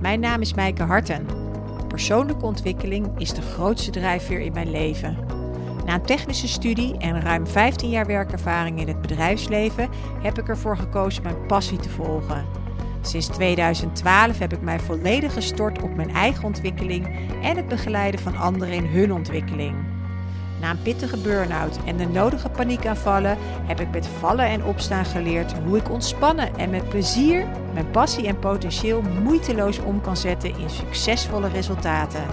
Mijn naam is Mijke Harten. Persoonlijke ontwikkeling is de grootste drijfveer in mijn leven. Na een technische studie en ruim 15 jaar werkervaring in het bedrijfsleven heb ik ervoor gekozen mijn passie te volgen. Sinds 2012 heb ik mij volledig gestort op mijn eigen ontwikkeling en het begeleiden van anderen in hun ontwikkeling. Na een pittige burn-out en de nodige paniekaanvallen heb ik met vallen en opstaan geleerd hoe ik ontspannen en met plezier mijn passie en potentieel moeiteloos om kan zetten in succesvolle resultaten.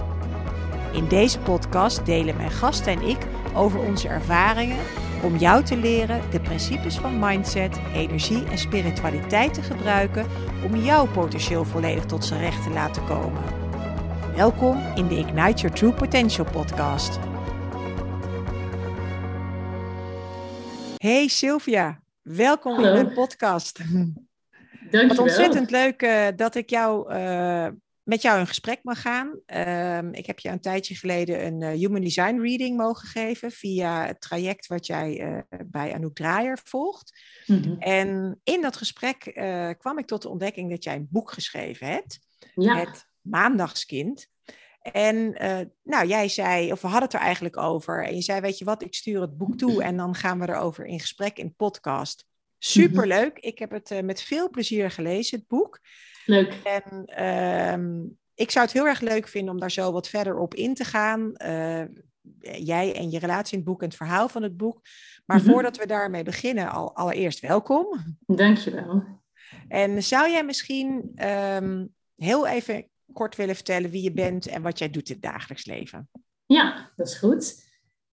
In deze podcast delen mijn gasten en ik over onze ervaringen om jou te leren de principes van mindset, energie en spiritualiteit te gebruiken om jouw potentieel volledig tot zijn recht te laten komen. Welkom in de Ignite Your True Potential podcast. Hey Sylvia, welkom Hallo. in de podcast. Dankjewel. Wat ontzettend leuk eh, dat ik jou, eh, met jou in gesprek mag gaan. Ehm, ik heb je een tijdje geleden een eh, Human Design Reading mogen geven via het traject wat jij bij Anouk Draaier volgt. Mhm. En in dat gesprek kwam ik tot de ontdekking dat jij een boek geschreven hebt, Ja, Het Maandagskind. En eh, nou, jij zei, of we hadden het er eigenlijk over. En je zei, weet je wat, ik stuur het boek toe en dan gaan we erover in gesprek in podcast. Superleuk. Ik heb het eh, met veel plezier gelezen, het boek. leuk. En ehm, ik zou het heel erg leuk vinden om daar zo wat verder op in te gaan. Eh, jij en je relatie in het boek en het verhaal van het boek. Maar Mhm. voordat we daarmee beginnen, al, allereerst welkom. Dankjewel. En zou jij misschien ehm, heel even kort willen vertellen wie je bent en wat jij doet in het dagelijks leven? Ja, dat is goed.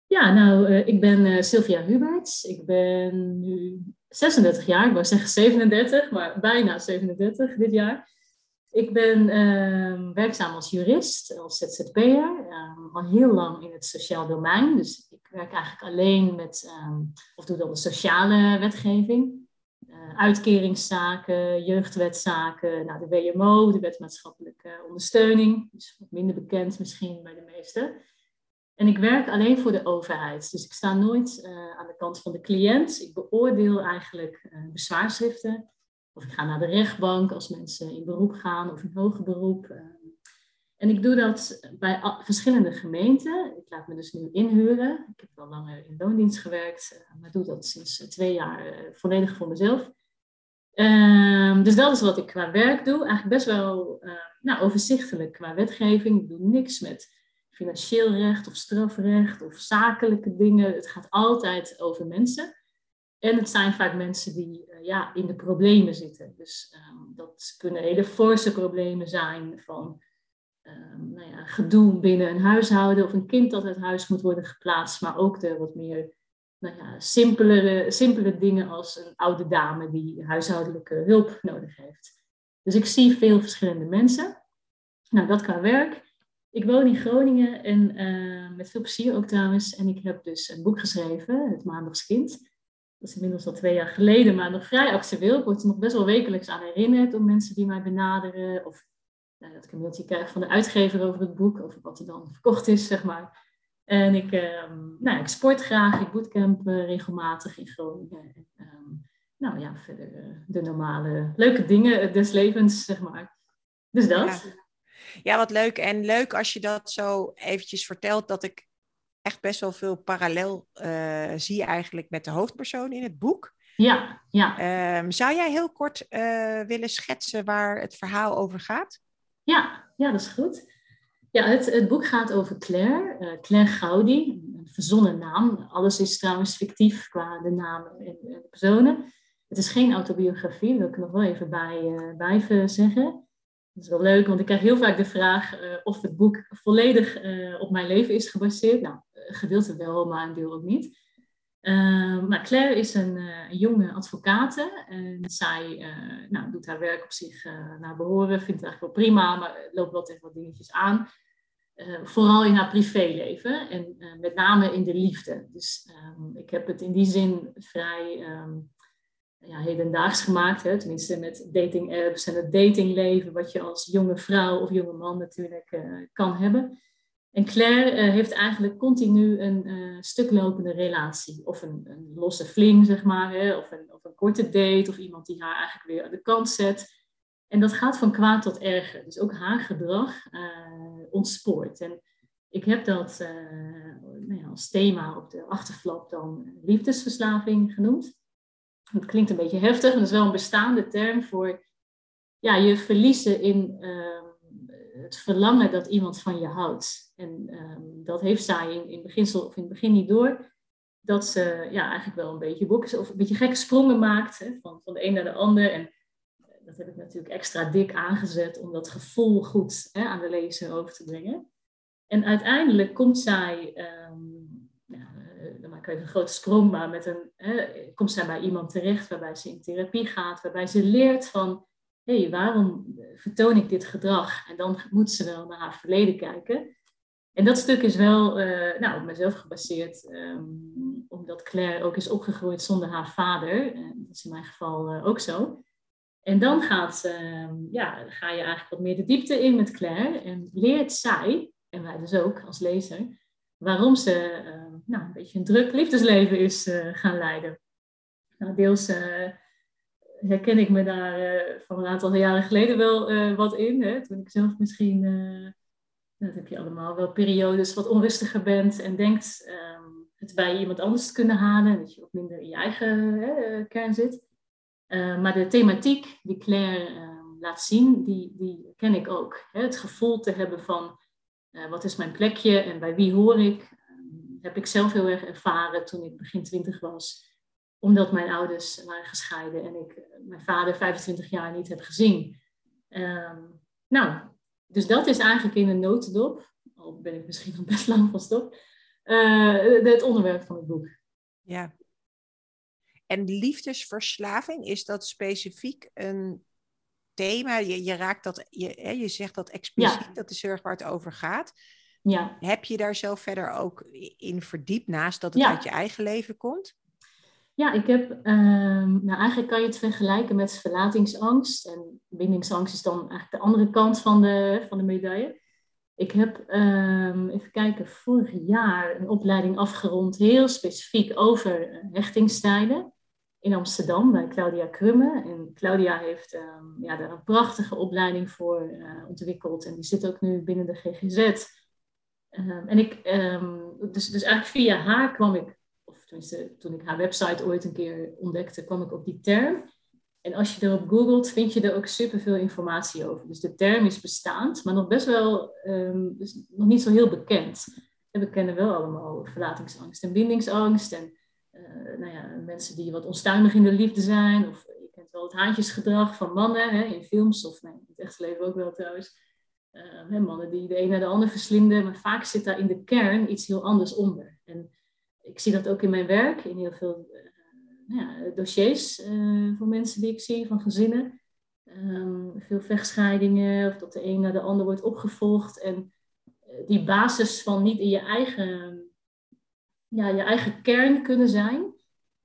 Ja, nou, eh, ik ben eh, Sylvia Huberts. Ik ben nu 36 jaar. Ik wou zeggen 37, maar bijna 37 dit jaar. Ik ben ehm, werkzaam als jurist, als ZZP'er. ehm, al heel lang in het sociaal domein. Dus ik werk eigenlijk alleen met, ehm, of doe dan de sociale wetgeving. Eh, uitkeringszaken, jeugdwetzaken, nou, de WMO, de wet maatschappelijke ondersteuning. Dus wat minder bekend misschien bij de meesten. En ik werk alleen voor de overheid. Dus ik sta nooit eh, aan de kant van de cliënt. Ik beoordeel eigenlijk eh, bezwaarschriften. Of ik ga naar de rechtbank als mensen in beroep gaan of in hoger beroep. en ik doe dat bij verschillende gemeenten. Ik laat me dus nu inhuren. Ik heb wel langer in loondienst gewerkt, maar doe dat sinds twee jaar volledig voor mezelf. Ehm, dus dat is wat ik qua werk doe. Eigenlijk best wel eh, nou, overzichtelijk qua wetgeving. Ik doe niks met financieel recht of strafrecht of zakelijke dingen. Het gaat altijd over mensen. En het zijn vaak mensen die eh, ja, in de problemen zitten. Dus ehm, dat kunnen hele forse problemen zijn van ehm, nou ja, gedoe binnen een huishouden of een kind dat uit huis moet worden geplaatst. Maar ook de wat meer nou ja, simpelere, simpele dingen als een oude dame die huishoudelijke hulp nodig heeft. Dus ik zie veel verschillende mensen. Nou, dat qua werk. Ik woon in Groningen en eh, met veel plezier ook trouwens. En ik heb dus een boek geschreven, Het Maandagskind. Dat is inmiddels al twee jaar geleden, maar nog vrij actueel. Ik word er nog best wel wekelijks aan herinnerd door mensen die mij benaderen. Of eh, dat ik een mailtje krijg van de uitgever over het boek, over wat er dan verkocht is, zeg maar. En ik, ehm, nou, ik sport graag, ik bootcamp eh, regelmatig in Groningen. En, ehm, nou ja, verder eh, de normale leuke dingen des levens, zeg maar. Dus dat. Ja. Ja, wat leuk. En leuk als je dat zo eventjes vertelt, dat ik echt best wel veel parallel eh, zie eigenlijk met de hoofdpersoon in het boek. Ja, ja, Ehm, zou jij heel kort eh, willen schetsen waar het verhaal over gaat? ja, ja, dat is goed. Ja, het, boek gaat over Claire, eh, Claire Gaudi, een verzonnen naam. Alles is trouwens fictief qua de namen en, de personen. Het is geen autobiografie, wil ik er nog wel even bij, bij zeggen. Dat is wel leuk, want ik krijg heel vaak de vraag eh, of het boek volledig op mijn leven is gebaseerd. Nou, gedeelte wel, maar een deel ook niet. Ehm, maar Claire is een, jonge advocate en zij nou, doet haar werk op zich naar behoren, vindt het eigenlijk wel prima, maar loopt wel tegen wat dingetjes aan. Eh, vooral in haar privéleven en eh, met name in de liefde. Dus ehm, ik heb het in die zin vrij ehm, ja, hedendaags gemaakt, hè? tenminste met dating apps en het datingleven, wat je als jonge vrouw of jonge man natuurlijk eh, kan hebben. En Claire heeft eigenlijk continu een stuklopende relatie. Of een, een losse fling, zeg maar. Hè? Of, een, of een korte date. Of iemand die haar eigenlijk weer aan de kant zet. En dat gaat van kwaad tot erger. Dus ook haar gedrag uh, ontspoort. En ik heb dat nou ja, als thema op de achterflap dan liefdesverslaving genoemd. Het klinkt een beetje heftig, maar dat is wel een bestaande term voor ja, je verliezen in ehm, het verlangen dat iemand van je houdt. En ehm, dat heeft zij in, in, beginsel, of in het begin niet door. Dat ze ja, eigenlijk wel een beetje boeken of een beetje gekke sprongen maakt van, van de een naar de ander. En eh, dat heb ik natuurlijk extra dik aangezet om dat gevoel goed hè, aan de lezer over te brengen. En uiteindelijk komt zij, um, dan maak ik even een grote sprong, maar met een, hè, komt zij bij iemand terecht waarbij ze in therapie gaat, waarbij ze leert van hé, hey, waarom vertoon ik dit gedrag? En dan moet ze wel naar haar verleden kijken. En dat stuk is wel uh, nou, op mezelf gebaseerd, um, omdat Claire ook is opgegroeid zonder haar vader. En dat is in mijn geval ook zo. En dan gaat, uh, ja, ga je eigenlijk wat meer de diepte in met Claire en leert zij, en wij dus ook als lezer, waarom ze ehm, nou, een beetje een druk liefdesleven is uh, gaan leiden. Nou, deels herken ik me daar uh, van een aantal jaren geleden wel wat in. Hè? Toen ik zelf misschien, uh, dat heb je allemaal, wel periodes wat onrustiger bent en denkt um, het bij iemand anders te kunnen halen. Dat je wat minder in je eigen kern zit. Maar de thematiek die Claire ehm, laat zien, die, die ken ik ook. Hè? Het gevoel te hebben van wat is mijn plekje en bij wie hoor ik. Um, heb ik zelf heel erg ervaren toen ik begin twintig was omdat mijn ouders waren gescheiden en ik mijn vader 25 jaar niet heb gezien. Ehm, nou, dus dat is eigenlijk in een notendop, al ben ik misschien nog best lang van stop, het onderwerp van het boek. Ja. En liefdesverslaving, is dat specifiek een thema? Je, je raakt dat, je, je zegt dat expliciet, dat is zorg waar het over gaat. Ja. Heb je daar zelf verder ook in verdiept, naast dat het uit je eigen leven komt? Ja, ik heb, um, nou eigenlijk kan je het vergelijken met verlatingsangst. En bindingsangst is dan eigenlijk de andere kant van de, van de medaille. Ik heb, um, even kijken, vorig jaar een opleiding afgerond, heel specifiek over hechtingstijlen in Amsterdam bij Claudia Krumme. En Claudia heeft um, ja, daar een prachtige opleiding voor uh, ontwikkeld en die zit ook nu binnen de GGZ. en ik, dus, dus eigenlijk via haar kwam ik tenminste toen ik haar website ooit een keer ontdekte, kwam ik op die term. En als je erop googelt, vind je er ook superveel informatie over. Dus de term is bestaand, maar nog best wel, dus nog niet zo heel bekend. En we kennen wel allemaal verlatingsangst en bindingsangst. En uh, nou ja, mensen die wat onstuimig in de liefde zijn. Of je kent wel het haantjesgedrag van mannen hè, in films, of in het echte leven ook wel trouwens. Uh, hè, mannen die de een naar de ander verslinden. Maar vaak zit daar in de kern iets heel anders onder. En ik zie dat ook in mijn werk, in heel veel uh, ja, dossiers voor mensen die ik zie, van gezinnen. Um, veel vechtscheidingen, of dat de een naar de ander wordt opgevolgd. En die basis van niet in je eigen, ja, je eigen kern kunnen zijn,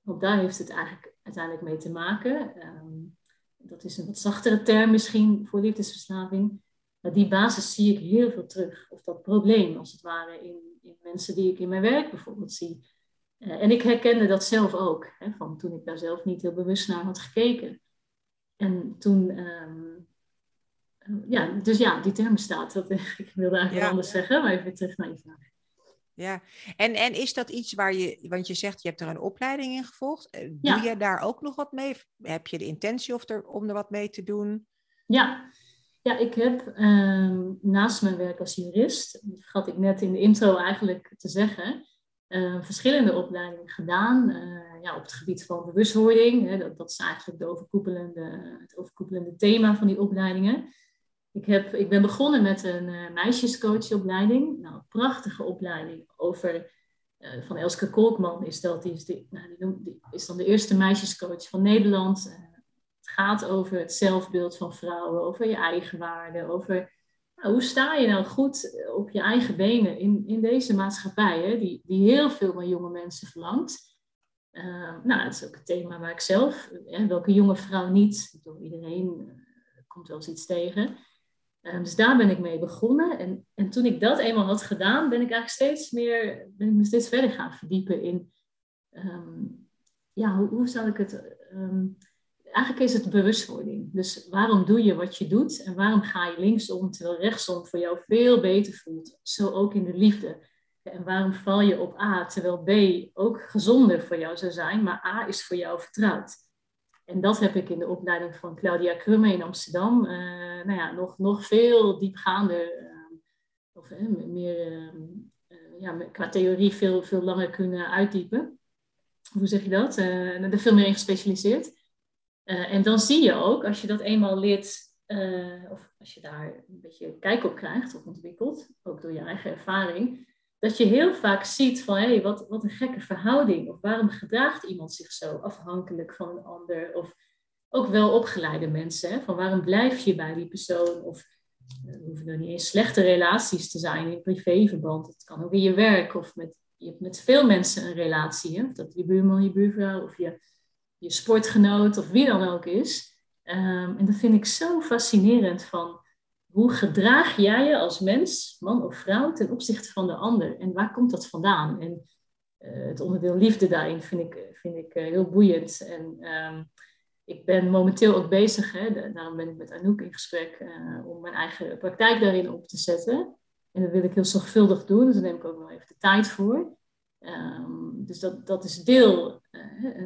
want daar heeft het eigenlijk uiteindelijk mee te maken. Um, dat is een wat zachtere term misschien voor liefdesverslaving. Maar die basis zie ik heel veel terug. Of dat probleem, als het ware, in, in mensen die ik in mijn werk bijvoorbeeld zie. Eh, en ik herkende dat zelf ook, hè, van toen ik daar zelf niet heel bewust naar had gekeken. En toen, um, ja, dus ja, die term staat. Dat, ik wilde eigenlijk ja. anders zeggen, maar even terug naar je vraag. Ja, en, en is dat iets waar je, want je zegt je hebt er een opleiding in gevolgd. Eh, doe je daar ook nog wat mee? Heb je de intentie of er, om er wat mee te doen? Ja, ja ik heb um, naast mijn werk als jurist, dat had ik net in de intro eigenlijk te zeggen, uh, verschillende opleidingen gedaan uh, ja, op het gebied van bewustwording. Hè, dat, dat, is eigenlijk de overkoepelende, het overkoepelende thema van die opleidingen. Ik, heb, ik ben begonnen met een uh, meisjescoachopleiding. Nou, een prachtige opleiding over, van Elske Kolkman is dat. Die is, nou, die, is dan de eerste meisjescoach van Nederland. het gaat over het zelfbeeld van vrouwen, over je eigen waarde, over nou, hoe sta je nou goed op je eigen benen in, in deze maatschappij, hè, die, die heel veel van jonge mensen verlangt? Uh, nou, dat is ook het thema waar ik zelf, hè, welke jonge vrouw niet, door iedereen komt wel eens iets tegen. Uh, dus daar ben ik mee begonnen. En, en toen ik dat eenmaal had gedaan, ben ik eigenlijk steeds meer, ben ik me steeds verder gaan verdiepen in, um, ja, hoe, hoe zou ik het, um, eigenlijk is het bewustwording. Dus waarom doe je wat je doet en waarom ga je linksom terwijl rechtsom voor jou veel beter voelt? Zo ook in de liefde. En waarom val je op A terwijl B ook gezonder voor jou zou zijn, maar A is voor jou vertrouwd? En dat heb ik in de opleiding van Claudia Krumme in Amsterdam, uh, nou ja, nog, nog veel diepgaander, uh, of meer uh, ja, qua theorie veel, veel langer kunnen uitdiepen. Hoe zeg je dat? er veel meer in gespecialiseerd. en dan zie je ook, als je dat eenmaal leert, of als je daar een beetje kijk op krijgt of ontwikkelt, ook door je eigen ervaring, dat je heel vaak ziet van hé, hey, wat, wat een gekke verhouding. Of waarom gedraagt iemand zich zo afhankelijk van een ander? Of ook wel opgeleide mensen. Hè? Van waarom blijf je bij die persoon? Of uh, hoeven er niet eens slechte relaties te zijn in privéverband. Het kan ook in je werk of met, je hebt met veel mensen een relatie. Of dat je buurman, je buurvrouw of je, je sportgenoot of wie dan ook is. Um, en dat vind ik zo fascinerend van hoe gedraag jij je als mens, man of vrouw, ten opzichte van de ander? En waar komt dat vandaan? En uh, het onderdeel liefde daarin vind ik, vind ik uh, heel boeiend. En um, ik ben momenteel ook bezig, hè, daarom ben ik met Anouk in gesprek, uh, om mijn eigen praktijk daarin op te zetten. En dat wil ik heel zorgvuldig doen, dus daar neem ik ook nog even de tijd voor. Um, dus dat, dat is deel,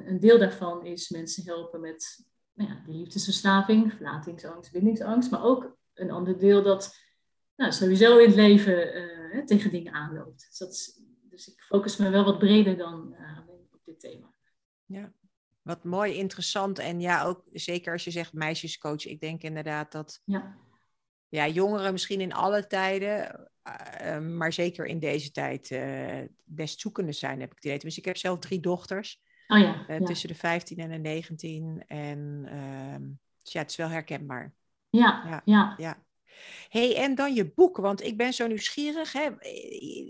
een deel daarvan is mensen helpen met nou ja, die liefdesverslaving, verlatingsangst, bindingsangst, maar ook een ander deel dat nou, sowieso in het leven uh, tegen dingen aanloopt. Dus, dat dus ik focus me wel wat breder dan uh, op dit thema. Ja, wat mooi, interessant. En ja, ook zeker als je zegt meisjescoach, ik denk inderdaad dat ja. Ja, jongeren misschien in alle tijden, uh, maar zeker in deze tijd best zoekende zijn, heb ik het idee. Dus ik heb zelf drie dochters. Oh ja, ja. Tussen de 15 en de 19. En ehm, dus ja, het is wel herkenbaar. Ja, ja. ja. hey, en dan je boek, want ik ben zo nieuwsgierig. Hè,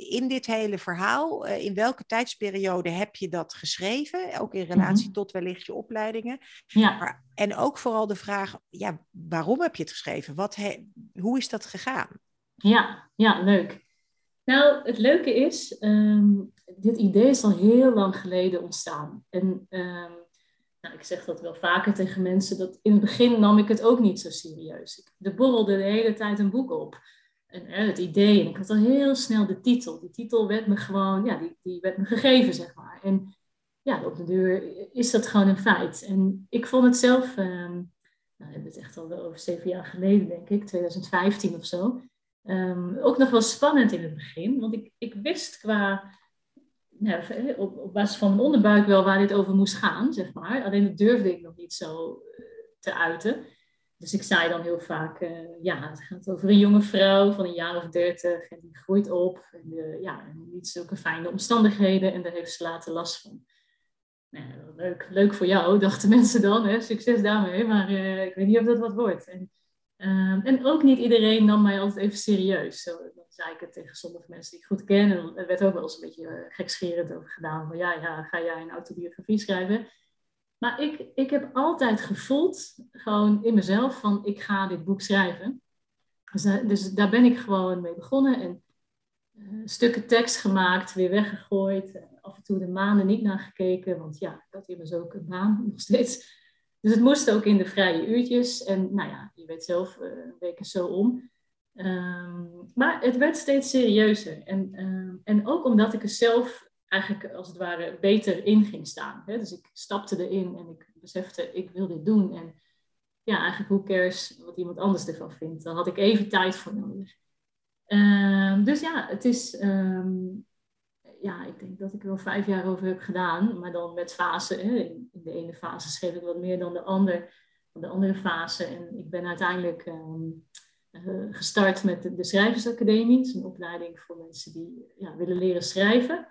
in dit hele verhaal, eh, in welke tijdsperiode heb je dat geschreven? Ook in relatie mhm. tot wellicht je opleidingen. Ja. Maar, en ook vooral de vraag, ja, waarom heb je het geschreven? Wat he, hoe is dat gegaan? Ja, ja, leuk. Nou, het leuke is, um, dit idee is al heel lang geleden ontstaan. En um, nou, ik zeg dat wel vaker tegen mensen, dat in het begin nam ik het ook niet zo serieus. Ik, borrelde de hele tijd een boek op. En hè, het idee, en ik had al heel snel de titel. Die titel werd me gewoon, ja, die, die werd me gegeven, zeg maar. En ja, op de deur is dat gewoon een feit. En ik vond het zelf, um, nou, we hebben het echt al wel over zeven jaar geleden, denk ik, 2015 of zo. Um, ook nog wel spannend in het begin, want ik, ik wist qua ja, op, op basis van mijn onderbuik wel waar dit over moest gaan, zeg maar. Alleen dat durfde ik nog niet zo eh, te uiten. Dus ik zei dan heel vaak, uh, ja, het gaat over een jonge vrouw van een jaar of dertig en die groeit op. En uh, ja, niet zulke fijne omstandigheden en daar heeft ze later last van. Nou, leuk, leuk voor jou, dachten mensen dan, hè? succes daarmee, maar ik weet niet of dat wat wordt. Ehm, en ook niet iedereen nam mij altijd even serieus. Zo, zei ik het tegen sommige mensen die ik goed ken. En er werd ook wel eens een beetje uh, gekscherend over gedaan. Van ja, ja, ga jij een autobiografie schrijven? Maar ik, ik heb altijd gevoeld, gewoon in mezelf, van ik ga dit boek schrijven. Dus, uh, dus daar ben ik gewoon mee begonnen. En uh, stukken tekst gemaakt, weer weggegooid. af en toe de maanden niet naar gekeken. Want ja, ik had immers ook een baan nog steeds. Dus het moest ook in de vrije uurtjes. En nou ja, je weet zelf, een week is zo om. Um, maar het werd steeds serieuzer. En, um, en ook omdat ik er zelf eigenlijk als het ware beter in ging staan. Hè? Dus ik stapte erin en ik besefte, ik wil dit doen. En ja, eigenlijk hoe cares wat iemand anders ervan vindt. Daar had ik even tijd voor nodig. Um, dus ja, het is... ja, ik denk dat ik er wel vijf jaar over heb gedaan. Maar dan met fasen. In, de ene fase schreef ik wat meer dan de, ander, de andere fase. En ik ben uiteindelijk... Eh, gestart met de, de Schrijversacademie. Is een opleiding voor mensen die ja, willen leren schrijven.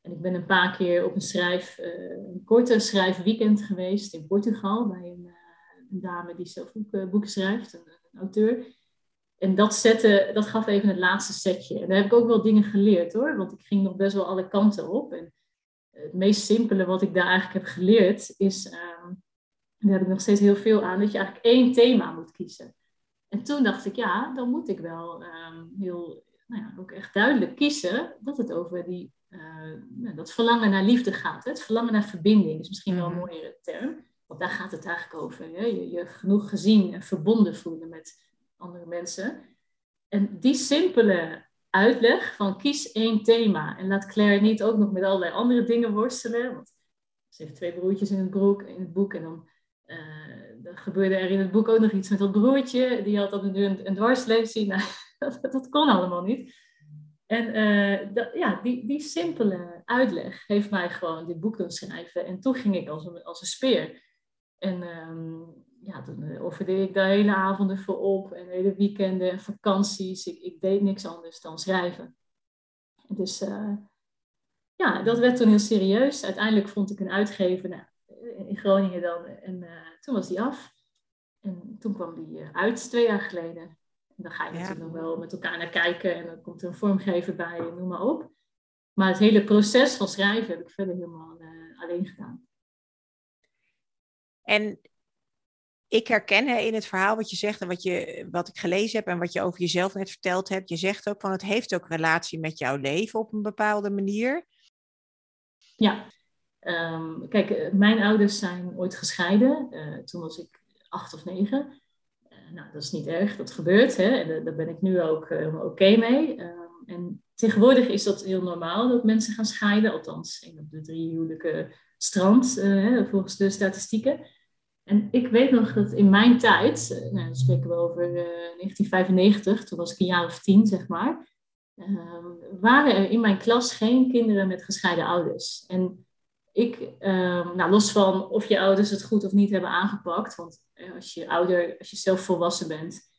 En ik ben een paar keer op een, schrijf, uh, een korte schrijfweekend geweest in Portugal bij een, uh, een dame die zelf ook boeken schrijft, een, auteur. En dat, zette, dat gaf even het laatste setje. En daar heb ik ook wel dingen geleerd hoor, want ik ging nog best wel alle kanten op. En het meest simpele wat ik daar eigenlijk heb geleerd is, uh, daar heb ik nog steeds heel veel aan, dat je eigenlijk één thema moet kiezen. En toen dacht ik, ja, dan moet ik wel um, heel, nou ja, ook echt duidelijk kiezen dat het over die, uh, dat verlangen naar liefde gaat. Hè? Het verlangen naar verbinding is misschien wel een mhm. mooiere term. Want daar gaat het eigenlijk over. Hè? Je, je genoeg gezien en verbonden voelen met andere mensen. En die simpele uitleg van kies één thema en laat Claire niet ook nog met allerlei andere dingen worstelen. Want ze heeft twee broertjes in het, broek, in het boek en dan, uh, gebeurde er in het boek ook nog iets met dat broertje. Die had dan een, een dwarslesie. Nou, dat, dat kon allemaal niet. En uh, ja, die, die simpele uitleg heeft mij gewoon dit boek doen schrijven. En toen ging ik als een, als een speer. En um, ja, toen eh, offerde ik daar hele avonden voor op. En hele weekenden en vakanties. Ik, ik deed niks anders dan schrijven. Dus uh, ja, dat werd toen heel serieus. Uiteindelijk vond ik een uitgever nou, in Groningen dan. En uh, toen was die af. En toen kwam die uit, twee jaar geleden. En dan ga je natuurlijk nog wel met elkaar naar kijken. En dan komt er een vormgever bij en noem maar op. Maar het hele proces van schrijven heb ik verder helemaal alleen gedaan. En ik herken in het verhaal wat je zegt en wat, je, wat ik gelezen heb en wat je over jezelf net verteld hebt. Je zegt ook van het heeft ook relatie met jouw leven op een bepaalde manier. Ja, um, kijk, eh, mijn ouders zijn ooit gescheiden. Uh, toen was ik acht of negen. Uh, nou, dat is niet erg, dat gebeurt. Hè? En daar ben ik nu ook oké mee. Um, en tegenwoordig is dat heel normaal dat mensen gaan scheiden. Althans, één op de drie huwelijken strand, volgens de statistieken. En ik weet nog dat in mijn tijd, eh, nou, dan spreken we over uh, eh, 1995, toen was ik een jaar of tien, zeg maar, uh, waren er in mijn klas geen kinderen met gescheiden ouders. En ik, uh, nou, los van of je ouders het goed of niet hebben aangepakt, want eh, als je ouder, als je zelf volwassen bent,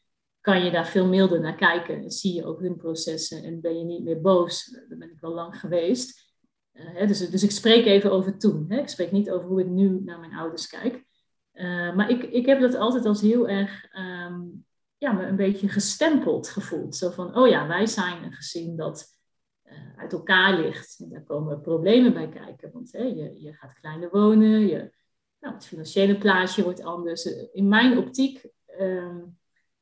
kan je daar veel milder naar kijken. En zie je ook hun processen en ben je niet meer boos. Dat ben ik wel lang geweest. Hè, dus, dus ik spreek even over toen. Hè. Ik spreek niet over hoe ik nu naar mijn ouders kijk. Uh, maar ik, ik heb dat altijd als heel erg um, ja, me een beetje gestempeld gevoeld. Zo van, oh ja, wij zijn een gezin dat uh, uit elkaar ligt. En daar komen problemen bij kijken. Want hè, je, je gaat kleiner wonen, je, nou, het financiële plaatje wordt anders. In mijn optiek, hè,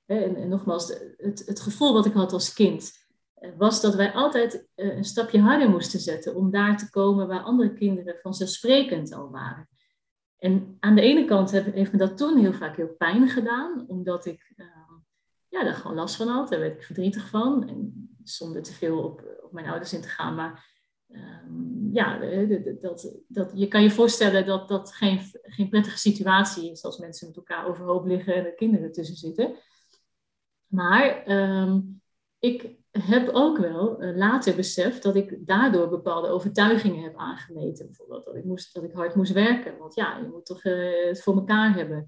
en, en, nogmaals, het, het gevoel wat ik had als kind, uh, was dat wij altijd een stapje harder moesten zetten om daar te komen waar andere kinderen vanzelfsprekend al waren. En aan de ene kant heeft me dat toen heel vaak heel pijn gedaan, omdat ik uh, ja, daar gewoon last van had. Daar werd ik verdrietig van. En zonder te veel op, op mijn ouders in te gaan. Maar uh, ja, dat, dat, je kan je voorstellen dat dat geen, geen prettige situatie is als mensen met elkaar overhoop liggen en er kinderen tussen zitten. Maar um, ik heb ook wel uh, later beseft dat ik daardoor bepaalde overtuigingen heb aangemeten. Bijvoorbeeld dat ik, moest, dat ik hard moest werken. Want ja, je moet toch uh, het voor elkaar hebben.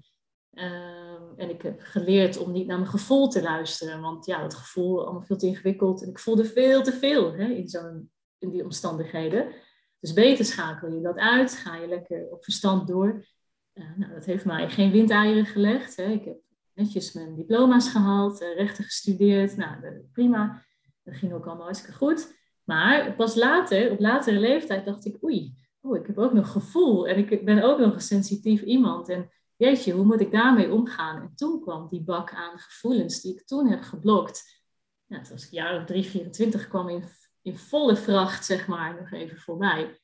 Uh, en ik heb geleerd om niet naar mijn gevoel te luisteren. Want ja, dat gevoel allemaal veel te ingewikkeld. En ik voelde veel te veel hè, in, zo'n, in die omstandigheden. Dus beter schakel je dat uit. Ga je lekker op verstand door. Uh, nou, dat heeft mij geen windeieren gelegd. Hè. Ik heb netjes mijn diploma's gehaald, rechten gestudeerd. Nou, prima. Dat ging ook allemaal hartstikke goed. Maar pas later, op latere leeftijd, dacht ik, oei, oh, ik heb ook nog gevoel en ik ben ook nog een sensitief iemand. En jeetje, hoe moet ik daarmee omgaan? En toen kwam die bak aan gevoelens die ik toen heb geblokt. Toen was ik jaar of 3, 24, kwam in, in volle vracht, zeg maar, nog even voorbij.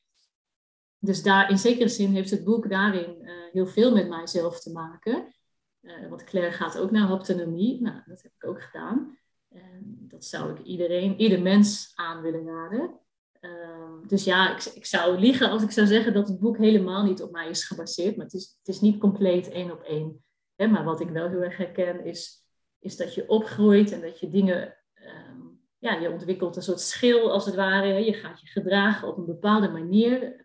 Dus daar, in zekere zin heeft het boek daarin uh, heel veel met mijzelf te maken. Uh, want Claire gaat ook naar autonomie. Nou, dat heb ik ook gedaan. Dat zou ik iedereen, ieder mens aan willen raden. Uh, dus ja, ik, ik, zou liegen als ik zou zeggen dat het boek helemaal niet op mij is gebaseerd. Maar het is, het is niet compleet één op één. Hè? Maar wat ik wel heel erg herken is, is dat je opgroeit en dat je dingen... Um, ja, je ontwikkelt een soort schil als het ware. Je gaat je gedragen op een bepaalde manier.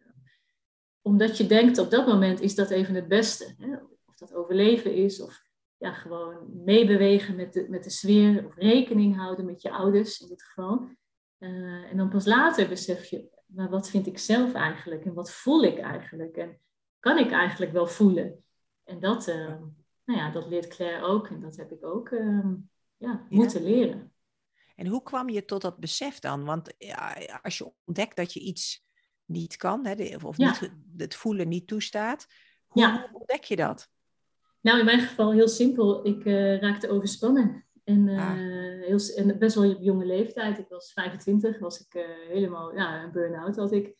Omdat je denkt op dat moment is dat even het beste. Hè? Of dat overleven is of ja, gewoon meebewegen met de, met de sfeer of rekening houden met je ouders in dit geval. Uh, en dan pas later besef je, maar wat vind ik zelf eigenlijk en wat voel ik eigenlijk en kan ik eigenlijk wel voelen? En dat, uh, nou ja, dat leert Claire ook en dat heb ik ook uh, ja, moeten leren. En hoe kwam je tot dat besef dan? Want ja, als je ontdekt dat je iets niet kan, hè, of niet, het voelen niet toestaat, hoe ontdek je dat? Nou, in mijn geval heel simpel. Ik uh, raakte overspannen. En, uh, heel, en best wel op jonge leeftijd. Ik was 25, was ik uh, helemaal, ja, een burn-out had ik.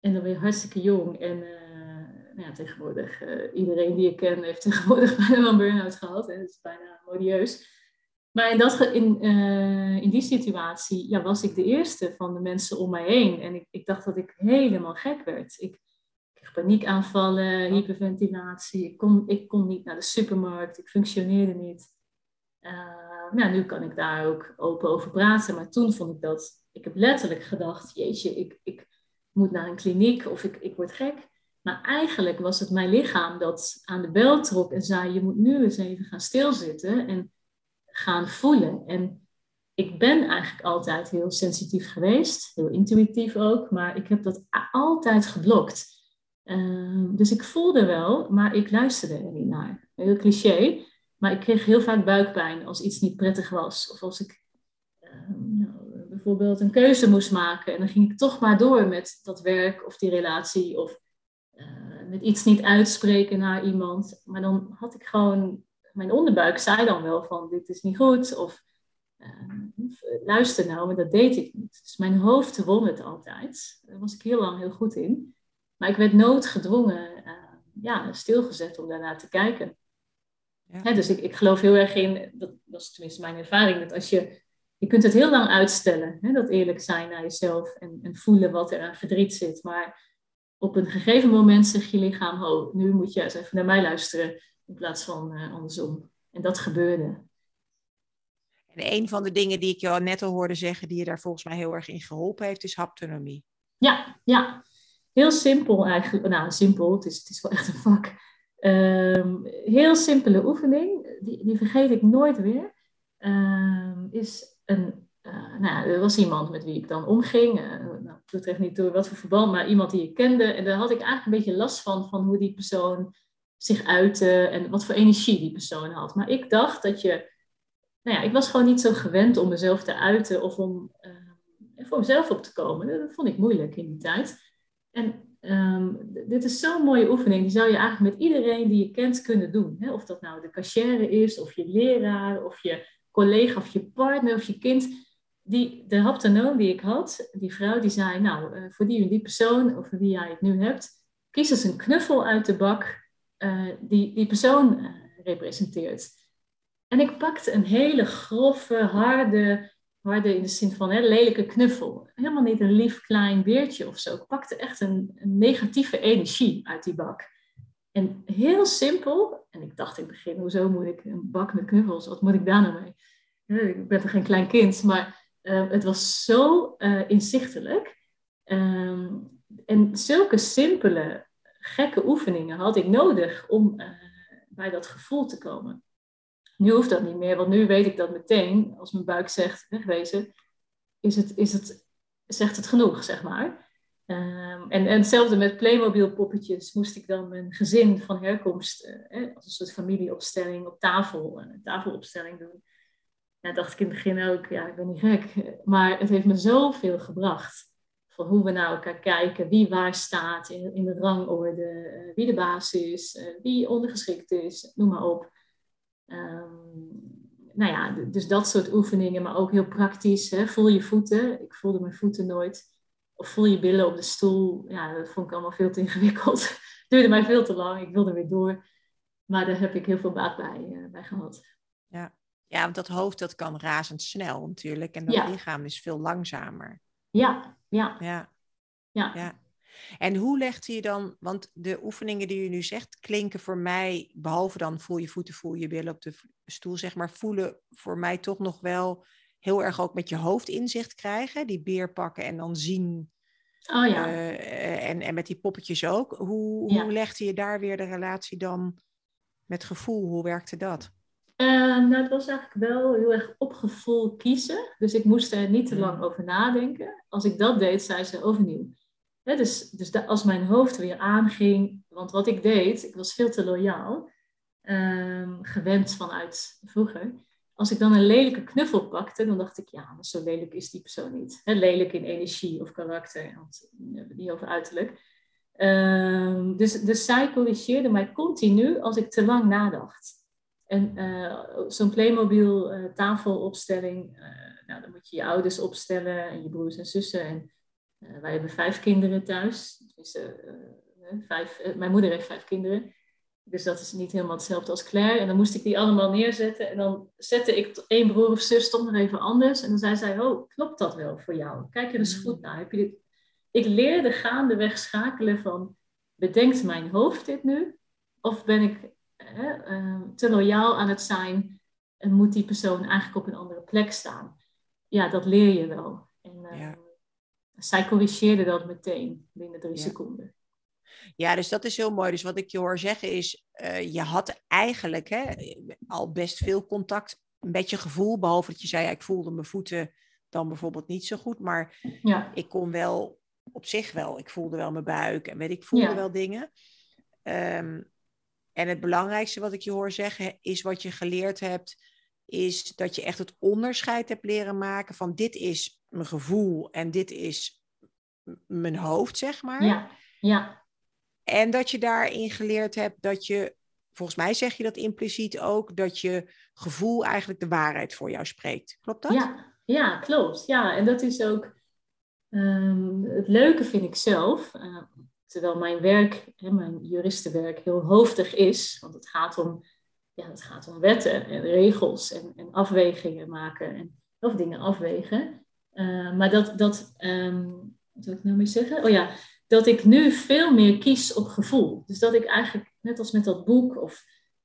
En dan ben je hartstikke jong. En nou ja, tegenwoordig, iedereen die ik ken heeft tegenwoordig bijna wel een burn-out gehad. Hè? Dat is bijna modieus. Maar in, dat, in, in die situatie ja, was ik de eerste van de mensen om mij heen. En ik, ik dacht dat ik helemaal gek werd. Ik, kreeg paniekaanvallen, hyperventilatie. Ik kon, ik kon niet naar de supermarkt. Ik functioneerde niet. nou, nu kan ik daar ook open over praten. Maar toen vond ik dat... Ik heb letterlijk gedacht, jeetje, ik, ik moet naar een kliniek of ik, ik word gek. Maar eigenlijk was het mijn lichaam dat aan de bel trok en zei: Je moet nu eens even gaan stilzitten en gaan voelen. En ik ben eigenlijk altijd heel sensitief geweest, heel intuïtief ook, maar ik heb dat altijd geblokt. Ehm, dus ik voelde wel, maar ik luisterde er niet naar. Heel cliché, maar ik kreeg heel vaak buikpijn als iets niet prettig was. Of als ik ehm, nou, bijvoorbeeld een keuze moest maken en dan ging ik toch maar door met dat werk of die relatie of met iets niet uitspreken naar iemand. Maar dan had ik gewoon, mijn onderbuik zei dan wel van dit is niet goed of uh, luister nou, maar dat deed ik niet. Dus mijn hoofd won het altijd. Daar was ik heel lang heel goed in. Maar ik werd noodgedwongen, uh, ja, stilgezet om daarnaar te kijken. Ja. Hè, dus ik, ik geloof heel erg in, dat, is tenminste mijn ervaring, dat als je, je kunt het heel lang uitstellen, hè, dat eerlijk zijn naar jezelf en, en voelen wat er aan verdriet zit. Maar op een gegeven moment zegt je lichaam, oh, nu moet je eens even naar mij luisteren in plaats van uh, andersom. En dat gebeurde. En een van de dingen die ik je al net al hoorde zeggen, die je daar volgens mij heel erg in geholpen heeft, is haptonomie. Ja, ja. Heel simpel eigenlijk. Nou, simpel, het is, het is wel echt een vak. Um, heel simpele oefening, die, die vergeet ik nooit weer. Um, is een uh, nou, er was iemand met wie ik dan omging. Uh, nou, dat echt niet door wat voor verband, maar iemand die ik kende. En daar had ik eigenlijk een beetje last van, van hoe die persoon zich uitte en wat voor energie die persoon had. Maar ik dacht dat je, nou ja, ik was gewoon niet zo gewend om mezelf te uiten of om uh, voor mezelf op te komen. Dat vond ik moeilijk in die tijd. En um, dit is zo'n mooie oefening, die zou je eigenlijk met iedereen die je kent kunnen doen. Hè? Of dat nou de cashier is, of je leraar, of je collega, of je partner, of je kind die, de haptonoom die ik had, die vrouw die zei, nou, uh, voor die die persoon, of wie jij het nu hebt, kies eens een knuffel uit de bak uh, die die persoon uh, representeert. En ik pakte een hele grove, harde, harde in de zin van lelijke knuffel. Helemaal niet een lief klein beertje of zo. Ik pakte echt een, negatieve energie uit die bak. En heel simpel, en ik dacht in het begin, hoezo moet ik een bak met knuffels, wat moet ik daar nou mee? Ik ben toch geen klein kind, maar uh, het was zo uh, inzichtelijk. Um, en zulke simpele, gekke oefeningen had ik nodig om uh, bij dat gevoel te komen. Nu hoeft dat niet meer, want nu weet ik dat meteen, als mijn buik zegt wegwezen, is het, is het, zegt het genoeg, zeg maar. Um, en, en hetzelfde met Playmobil poppetjes moest ik dan mijn gezin van herkomst eh, als een soort familieopstelling op tafel, een tafelopstelling doen ja, dacht ik in het begin ook, ja, ik ben niet gek. Maar het heeft me zoveel gebracht. Van hoe we naar elkaar kijken, wie waar staat in, in de rangorde, uh, wie de baas is, wie ondergeschikt is, noem maar op. Um, nou ja, dus dat soort oefeningen, maar ook heel praktisch. Hè? Voel je voeten. Ik voelde mijn voeten nooit. Of voel je billen op de stoel. Ja, dat vond ik allemaal veel te ingewikkeld. duurde mij veel te lang. Ik wilde weer door. Maar daar heb ik heel veel baat bij, uh, bij gehad. Ja. Ja, want dat hoofd dat kan razendsnel natuurlijk. En dat lichaam is veel langzamer. Ja, ja. Ja. ja. ja. En hoe legt je dan, want de oefeningen die je nu zegt, klinken voor mij, behalve dan voel je voeten, voel je billen op de stoel, zeg maar, voelen voor mij toch nog wel heel erg ook met je hoofd inzicht krijgen. Die beer pakken en dan zien. Oh ja. Uh, en, en met die poppetjes ook. Hoe, ja. hoe legde je daar weer de relatie dan met gevoel? Hoe werkte dat? Uh, nou, het was eigenlijk wel heel erg op gevoel kiezen. Dus ik moest er niet te lang over nadenken. Als ik dat deed, zei ze overnieuw. Dus dus als mijn hoofd weer aanging, want wat ik deed, ik was veel te loyaal, um, gewend vanuit vroeger. Als ik dan een lelijke knuffel pakte, dan dacht ik, ja, zo lelijk is die persoon niet. Lelijk in energie of karakter, want we niet over uiterlijk. Um, dus, dus zij corrigeerde mij continu als ik te lang nadacht. En uh, zo'n Playmobil uh, tafelopstelling, uh, nou, dan moet je je ouders opstellen en je broers en zussen. En wij hebben vijf kinderen thuis. Dus, we vijf, mijn moeder heeft vijf kinderen. Dus dat is niet helemaal hetzelfde als Claire. En dan moest ik die allemaal neerzetten. En dan zette ik één broer of zus stond nog even anders. En dan zei zij, oh, klopt dat wel voor jou? Kijk er eens mm. goed naar. Heb je dit? Ik leerde gaandeweg schakelen van, bedenkt mijn hoofd dit nu? Of ben ik te loyaal aan het zijn en moet die persoon eigenlijk op een andere plek staan? Ja, dat leer je wel. En uh, zij corrigeerde dat meteen binnen drie seconden. Ja, dus dat is heel mooi. Dus wat ik je hoor zeggen is, uh, je had eigenlijk hè, al best veel contact, een beetje gevoel, behalve dat je zei, ja, ik voelde mijn voeten dan bijvoorbeeld niet zo goed, maar ja. ik kon wel op zich wel, ik voelde wel mijn buik en weet ik, voelde wel dingen. Um, en het belangrijkste wat ik je hoor zeggen is wat je geleerd hebt, is dat je echt het onderscheid hebt leren maken van dit is mijn gevoel en dit is mijn hoofd, zeg maar. Ja, ja. En dat je daarin geleerd hebt dat je, volgens mij zeg je dat impliciet ook, dat je gevoel eigenlijk de waarheid voor jou spreekt. Klopt dat? Ja, ja klopt. Ja, en dat is ook ehm, het leuke vind ik zelf. Uh, terwijl mijn werk, hè, mijn juristenwerk, heel hoofdig is. Want het gaat om, ja, het gaat om wetten en regels en, en afwegingen maken en of dingen afwegen. Uh, maar dat, dat um, wat wil ik nou meer zeggen? Oh ja, dat ik nu veel meer kies op gevoel. Dus dat ik eigenlijk, net als met dat boek, of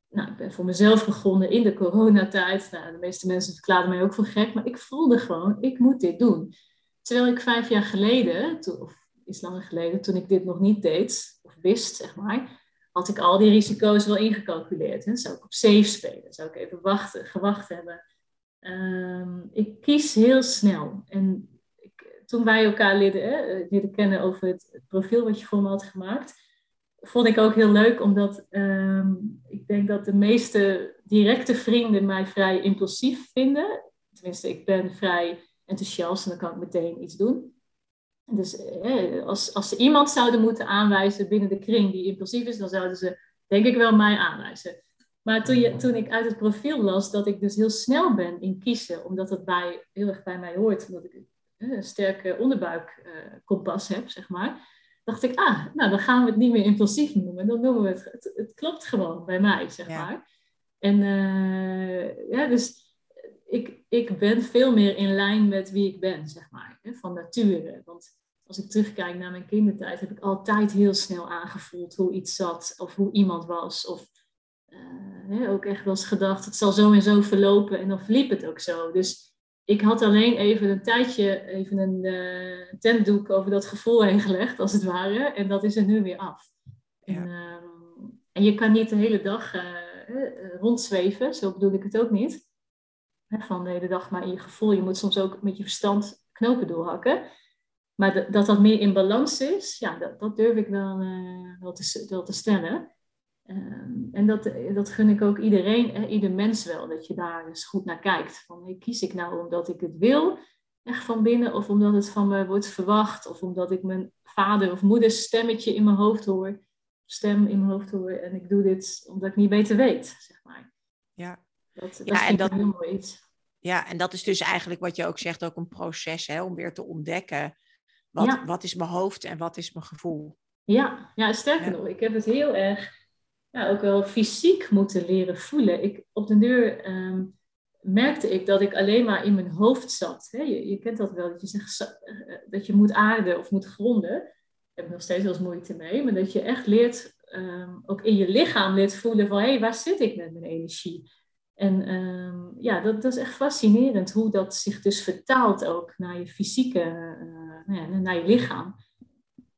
nou, ik ben voor mezelf begonnen in de coronatijd. Nou, de meeste mensen verklaarden mij ook voor gek, maar ik voelde gewoon, ik moet dit doen. Terwijl ik vijf jaar geleden, of iets langer geleden, toen ik dit nog niet deed, of wist, zeg maar, had ik al die risico's wel ingecalculeerd. Hè. Zou ik op safe spelen? Zou ik even wachten, gewacht hebben? Um, ik kies heel snel. En toen wij elkaar leren, leren kennen over het, profiel wat je voor me had gemaakt, vond ik ook heel leuk, omdat um, ik denk dat de meeste directe vrienden mij vrij impulsief vinden. Tenminste, ik ben vrij enthousiast en dan kan ik meteen iets doen. Dus eh, als, als ze iemand zouden moeten aanwijzen binnen de kring die impulsief is, dan zouden ze denk ik wel mij aanwijzen. Maar toen, je, toen ik uit het profiel las dat ik dus heel snel ben in kiezen, omdat dat bij, heel erg bij mij hoort, omdat ik een sterke onderbuikkompas heb, zeg maar, dacht ik, ah, nou dan gaan we het niet meer impulsief noemen, dan noemen we het, het, het klopt gewoon bij mij, zeg maar. En uh, ja, dus ik, ik ben veel meer in lijn met wie ik ben, zeg maar, hè, van nature. Want als ik terugkijk naar mijn kindertijd, heb ik altijd heel snel aangevoeld hoe iets zat, of hoe iemand was, of hè, ook echt wel eens gedacht, het zal zo en zo verlopen, en dan verliep het ook zo. Dus ik had alleen even een tijdje even een uh, tentdoek over dat gevoel heen gelegd, als het ware. En dat is er nu weer af. Ja. En, ehm, en, je kan niet de hele dag uh, rondzweven, zo bedoel ik het ook niet. Van de hele dag maar in je gevoel. Je moet soms ook met je verstand knopen doorhakken. Maar dat dat meer in balans is, ja, dat, dat durf ik wel, wel, te, wel te stellen. Ehm, en dat, dat gun ik ook iedereen, ieder mens wel, dat je daar eens goed naar kijkt. Van, kies ik nou omdat ik het wil, echt van binnen, of omdat het van me wordt verwacht, of omdat ik mijn vader of moeders stemmetje in mijn hoofd hoor, stem in mijn hoofd hoor, en ik doe dit omdat ik niet beter weet, zeg maar. Ja, dat, dat ja, en dat, heel mooi iets. Ja, en dat is dus eigenlijk wat je ook zegt, ook een proces hè, om weer te ontdekken. Wat, wat is mijn hoofd en wat is mijn gevoel? Ja, ja sterker nog, ik heb het heel erg ja, ook wel fysiek moeten leren voelen. Ik, op de deur ehm, merkte ik dat ik alleen maar in mijn hoofd zat. Je, kent dat wel, dat je zegt eh, dat je moet aarden of moet gronden. Daar heb ik nog steeds wel eens moeite mee. Maar dat je echt leert, um, ook in je lichaam leert voelen van... hé, hey, waar zit ik met mijn energie? En um, ja, dat, dat, is echt fascinerend hoe dat zich dus vertaalt ook naar je fysieke, uh, nou ja, naar je lichaam.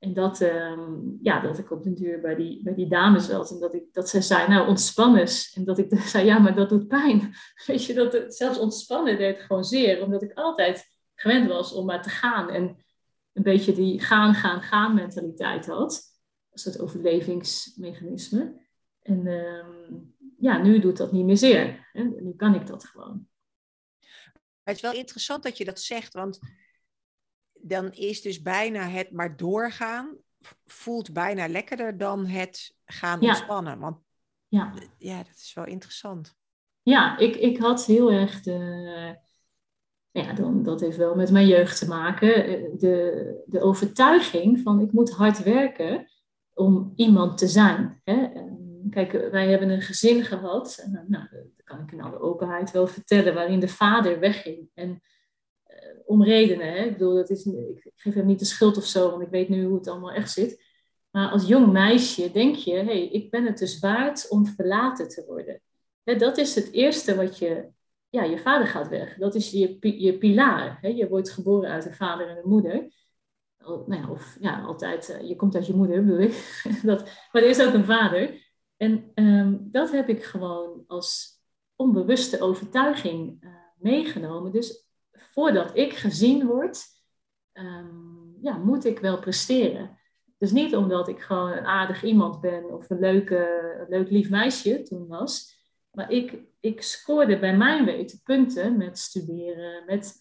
En dat, uh, ja, dat ik op de duur bij die, bij die dames zat. En dat, ik, dat zij zei, nou ontspan eens. En dat ik zei, ja, maar dat doet pijn. Weet je, dat het, zelfs ontspannen deed gewoon zeer. Omdat ik altijd gewend was om maar te gaan. En een beetje die gaan, gaan, gaan mentaliteit had. Een soort overlevingsmechanisme. En uh, ja, nu doet dat niet meer zeer. Hè? Nu kan ik dat gewoon. Het is wel interessant dat je dat zegt, want dan is dus bijna het maar doorgaan, voelt bijna lekkerder dan het gaan ontspannen. Want ja. ja, dat is wel interessant. Ja, ik, ik had heel erg de. Ja, dan, dat heeft wel met mijn jeugd te maken. De, de overtuiging van ik moet hard werken om iemand te zijn. Hè? Kijk, wij hebben een gezin gehad, en, nou, dat kan ik in alle openheid wel vertellen, waarin de vader wegging. En om redenen, hè? ik bedoel, dat is, ik geef hem niet de schuld of zo, want ik weet nu hoe het allemaal echt zit. Maar als jong meisje denk je, hé, hey, ik ben het dus waard om verlaten te worden. Hè, dat is het eerste wat je, ja, je vader gaat weg. Dat is je, je pilaar. Hè? Je wordt geboren uit een vader en een moeder. Nou ja, of ja, altijd, eh, je komt uit je moeder, bedoel ik. dat, maar er is ook een vader. En um, dat heb ik gewoon als onbewuste overtuiging uh, meegenomen. Dus voordat ik gezien word, um, ja, moet ik wel presteren. Dus niet omdat ik gewoon een aardig iemand ben of een, leuke, leuk lief meisje toen was. Maar ik, ik scoorde bij mijn weten punten met studeren, met,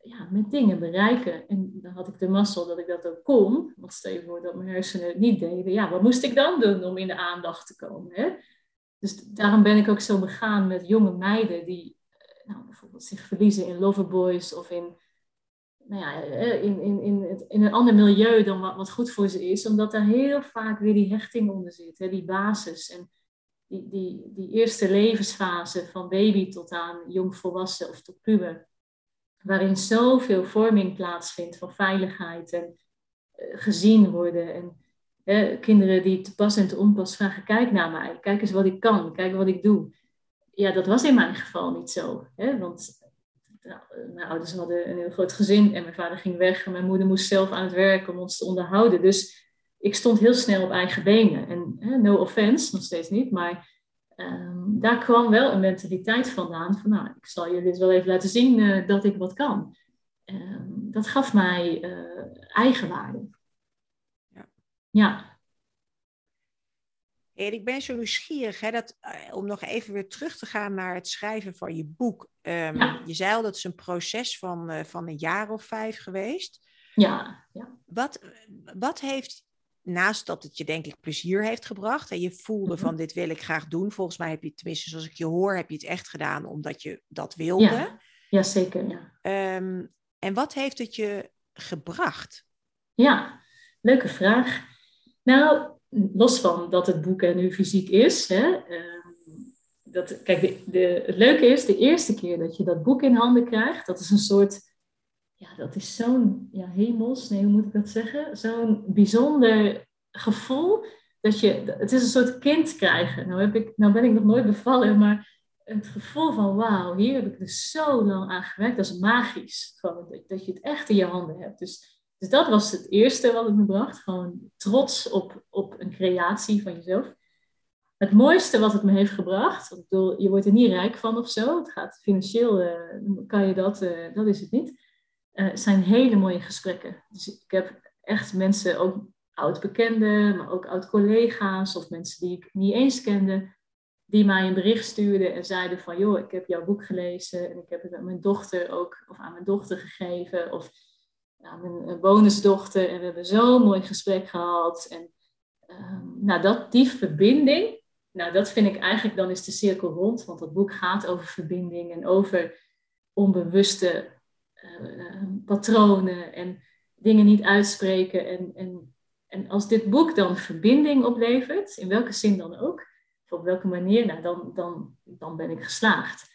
ja, met dingen bereiken. En dan had ik de mazzel dat ik dat ook kon. Want stel je voor dat mijn hersenen het niet deden. Ja, wat moest ik dan doen om in de aandacht te komen? Hè? Dus daarom ben ik ook zo begaan met jonge meiden die nou, bijvoorbeeld zich verliezen in loverboys of in nou ja, eh, in, in, in, in een ander milieu dan wat, wat goed voor ze is. Omdat daar heel vaak weer die hechting onder zit, hè, die basis. En die, die, die eerste levensfase van baby tot aan jongvolwassen of tot puber. Waarin zoveel vorming plaatsvindt van veiligheid en uh, gezien worden. En hè, kinderen die te pas en te onpas vragen, kijk naar mij, kijk eens wat ik kan, kijk wat ik doe. Ja, dat was in mijn geval niet zo. Hè? Want nou, mijn ouders hadden een heel groot gezin en mijn vader ging weg en mijn moeder moest zelf aan het werk om ons te onderhouden. Dus ik stond heel snel op eigen benen. En hè, no offense, nog steeds niet, maar ehm, daar kwam wel een mentaliteit vandaan van, nou, ik zal jullie dit wel even laten zien uh, dat ik wat kan. Ehm, dat gaf mij uh, eigenwaarde. Ja. ja. En ik ben zo nieuwsgierig, hè, dat, uh, om nog even weer terug te gaan naar het schrijven van je boek. Um, Je zei al, dat is een proces van, uh, van een jaar of vijf geweest. Ja. ja. Wat, wat heeft, naast dat het je denk ik plezier heeft gebracht... en je voelde mm -hmm. van dit wil ik graag doen. Volgens mij heb je, tenminste zoals ik je hoor, heb je het echt gedaan omdat je dat wilde. Ja, ja zeker. Ja. Um, en wat heeft het je gebracht? Ja, leuke vraag. Nou, los van dat het boek er nu fysiek is. Hè, uh, dat, kijk, de, het leuke is, de eerste keer dat je dat boek in handen krijgt, dat is een soort, ja, dat is zo'n ja, hemels, nee, hoe moet ik dat zeggen? Zo'n bijzonder gevoel dat je, het is een soort kind krijgen. Nou, heb ik, nou ben ik nog nooit bevallen, maar het gevoel van wauw, hier heb ik dus zo lang aan gewerkt, dat is magisch. Gewoon, dat je het echt in je handen hebt. Dus dus dat was het eerste wat het me bracht. Gewoon trots op, op een creatie van jezelf. Het mooiste wat het me heeft gebracht, ik bedoel, je wordt er niet rijk van of zo. Het gaat financieel, uh, kan je dat, uh, dat is het niet. Uh, zijn hele mooie gesprekken. Dus ik heb echt mensen, ook oud-bekenden, maar ook oud-collega's of mensen die ik niet eens kende, die mij een bericht stuurden en zeiden van, joh, ik heb jouw boek gelezen en ik heb het aan mijn dochter ook, of aan mijn dochter gegeven. Of nou, mijn bonusdochter en we hebben zo'n mooi gesprek gehad. En um, nou, dat, die verbinding, nou, dat vind ik eigenlijk, dan is de cirkel rond. Want dat boek gaat over verbinding en over onbewuste uh, patronen en dingen niet uitspreken. En, en, en als dit boek dan verbinding oplevert, in welke zin dan ook, of op welke manier, nou, dan, dan, dan ben ik geslaagd.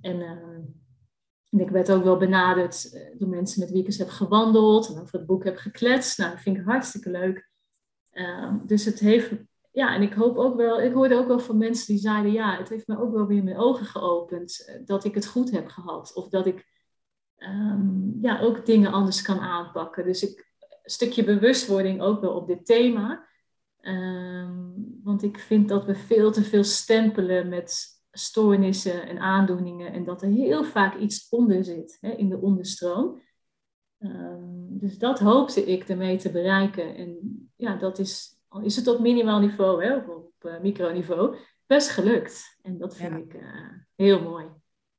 En uh, en ik werd ook wel benaderd eh, door mensen met wie ik eens heb gewandeld en over het boek heb gekletst. Nou, dat vind ik hartstikke leuk. Uh, dus het heeft, ja, en ik hoop ook wel, ik hoorde ook wel van mensen die zeiden, ja, het heeft me ook wel weer mijn ogen geopend eh, dat ik het goed heb gehad. Of dat ik um, ja, ook dingen anders kan aanpakken. Dus ik, een stukje bewustwording ook wel op dit thema. Um, want ik vind dat we veel te veel stempelen met stoornissen en aandoeningen en dat er heel vaak iets onder zit hè, in de onderstroom. Um, dus dat hoopte ik ermee te bereiken. En ja, dat is, al is het op minimaal niveau, hè, of op uh, microniveau, best gelukt. En dat vind ja. ik uh, heel mooi.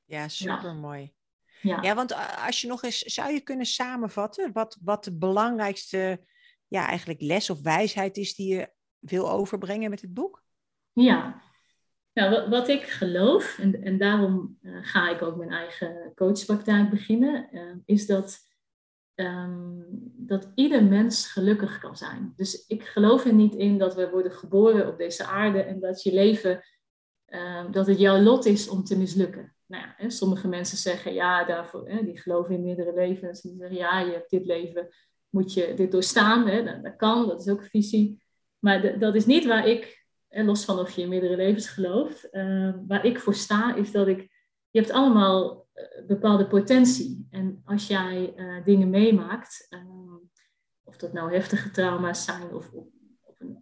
Ja, super mooi. Ja. ja, want als je nog eens zou je kunnen samenvatten wat, wat de belangrijkste ja, eigenlijk les of wijsheid is die je wil overbrengen met het boek? Ja, nou, wat, ik geloof, en, en daarom uh, ga ik ook mijn eigen coachpraktijk beginnen, uh, is dat ehm, dat ieder mens gelukkig kan zijn. Dus ik geloof er niet in dat we worden geboren op deze aarde en dat je leven, ehm, dat het jouw lot is om te mislukken. Nou ja, hè, sommige mensen zeggen ja, daarvoor, hè, die geloven in meerdere levens. Die zeggen ja, je hebt dit leven, moet je dit doorstaan. Hè, dat, dat kan, dat is ook een visie. Maar dat is niet waar ik, en los van of je in meerdere levens gelooft, uh, waar ik voor sta, is dat ik, je hebt allemaal uh, bepaalde potentie. En als jij uh, dingen meemaakt, ehm, of dat nou heftige trauma's zijn of,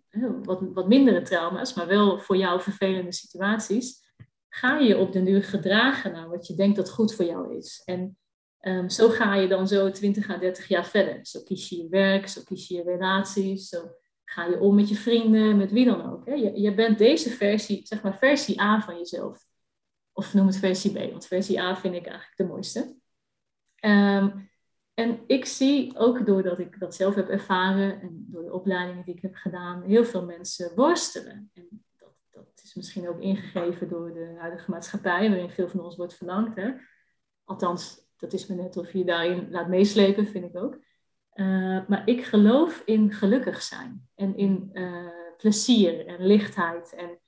een, wat, wat mindere trauma's, maar wel voor jou vervelende situaties, ga je op den duur gedragen naar wat je denkt dat goed voor jou is. En um, zo ga je dan zo 20 à 30 jaar verder. Zo kies je je werk, zo kies je je relaties, zo ga je om met je vrienden, met wie dan ook. Hè? Je, je bent deze versie, zeg maar versie A van jezelf. Of noem het versie B, want versie A vind ik eigenlijk de mooiste. Um, en ik zie ook doordat ik dat zelf heb ervaren en door de opleidingen die ik heb gedaan, heel veel mensen worstelen. En dat, dat is misschien ook ingegeven door de huidige maatschappij, waarin veel van ons wordt verlangd. Hè? Althans, dat is me net of je daarin laat meeslepen, vind ik ook. Uh, maar ik geloof in gelukkig zijn en in uh, plezier en lichtheid. En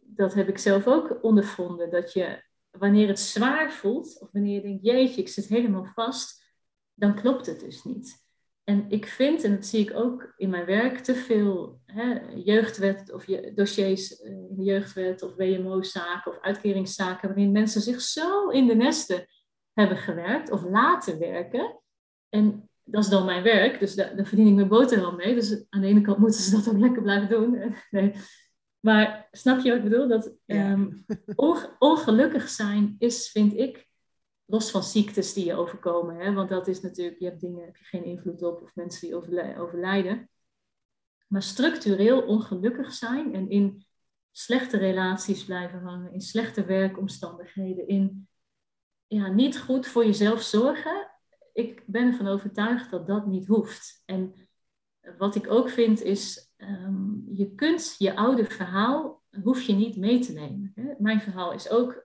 dat heb ik zelf ook ondervonden. Dat je, wanneer het zwaar voelt, of wanneer je denkt, jeetje, ik zit helemaal vast, dan klopt het dus niet. En ik vind, en dat zie ik ook in mijn werk, te veel hè, jeugdwet of je, dossiers in de jeugdwet of WMO-zaken of uitkeringszaken, waarin mensen zich zo in de nesten hebben gewerkt of laten werken. En dat is dan mijn werk, dus daar, daar verdien ik mijn boterham mee. Dus aan de ene kant moeten ze dat ook lekker blijven doen. Nee. Maar snap je wat ik bedoel? Dat ehm, ongelukkig zijn is, vind ik, los van ziektes die je overkomen. Hè? Want dat is natuurlijk, je hebt dingen, heb je geen invloed op, of mensen die overlijden. Maar structureel ongelukkig zijn en in slechte relaties blijven hangen, in slechte werkomstandigheden, in ja, niet goed voor jezelf zorgen, ik ben ervan overtuigd dat dat niet hoeft. En wat ik ook vind is, um, je kunt je oude verhaal, hoef je niet mee te nemen. Hè? Mijn verhaal is ook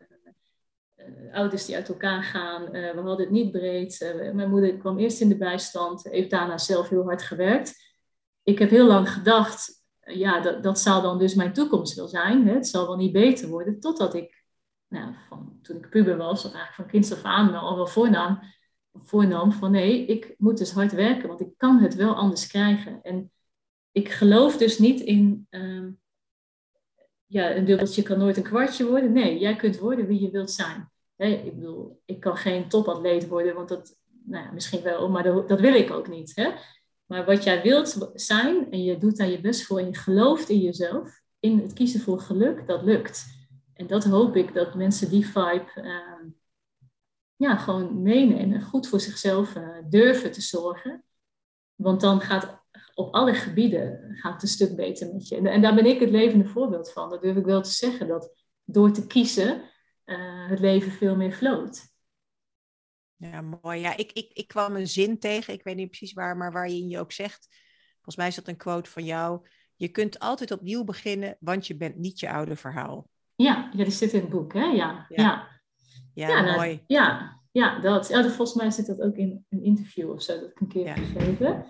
uh, ouders die uit elkaar gaan, uh, we hadden het niet breed. Mijn moeder kwam eerst in de bijstand, heeft daarna zelf heel hard gewerkt. Ik heb heel lang gedacht, ja, dat, dat zal dan dus mijn toekomst wel zijn. Hè? Het zal wel niet beter worden, totdat ik, nou, van, toen ik puber was, of eigenlijk van kinds af aan al wel voornaam, voornam van nee, ik moet dus hard werken, want ik kan het wel anders krijgen. En ik geloof dus niet in, uh, ja, een dubbeltje kan nooit een kwartje worden. Nee, jij kunt worden wie je wilt zijn. ik bedoel, ik kan geen topatleet worden, want dat, nou ja, misschien wel, maar dat, dat wil ik ook niet. Hè? Maar wat jij wilt zijn en je doet daar je best voor en je gelooft in jezelf, in het kiezen voor geluk, dat lukt. En dat hoop ik dat mensen die vibe uh, ja, gewoon meenemen. Goed voor zichzelf uh, durven te zorgen. Want dan gaat op alle gebieden gaat het een stuk beter met je. En, en, daar ben ik het levende voorbeeld van. Dat durf ik wel te zeggen. Dat door te kiezen uh, het leven veel meer floot. Ja, mooi. Ja, ik, ik, ik kwam een zin tegen. Ik weet niet precies waar, maar waarin je ook zegt. Volgens mij is dat een quote van jou. Je kunt altijd opnieuw beginnen, want je bent niet je oude verhaal. Ja, ja die zit in het boek, hè? Ja, ja. ja. Ja, ja nou, mooi. ja, ja, dat. Ja, volgens mij zit dat ook in een interview of zo, dat ik een keer heb gegeven.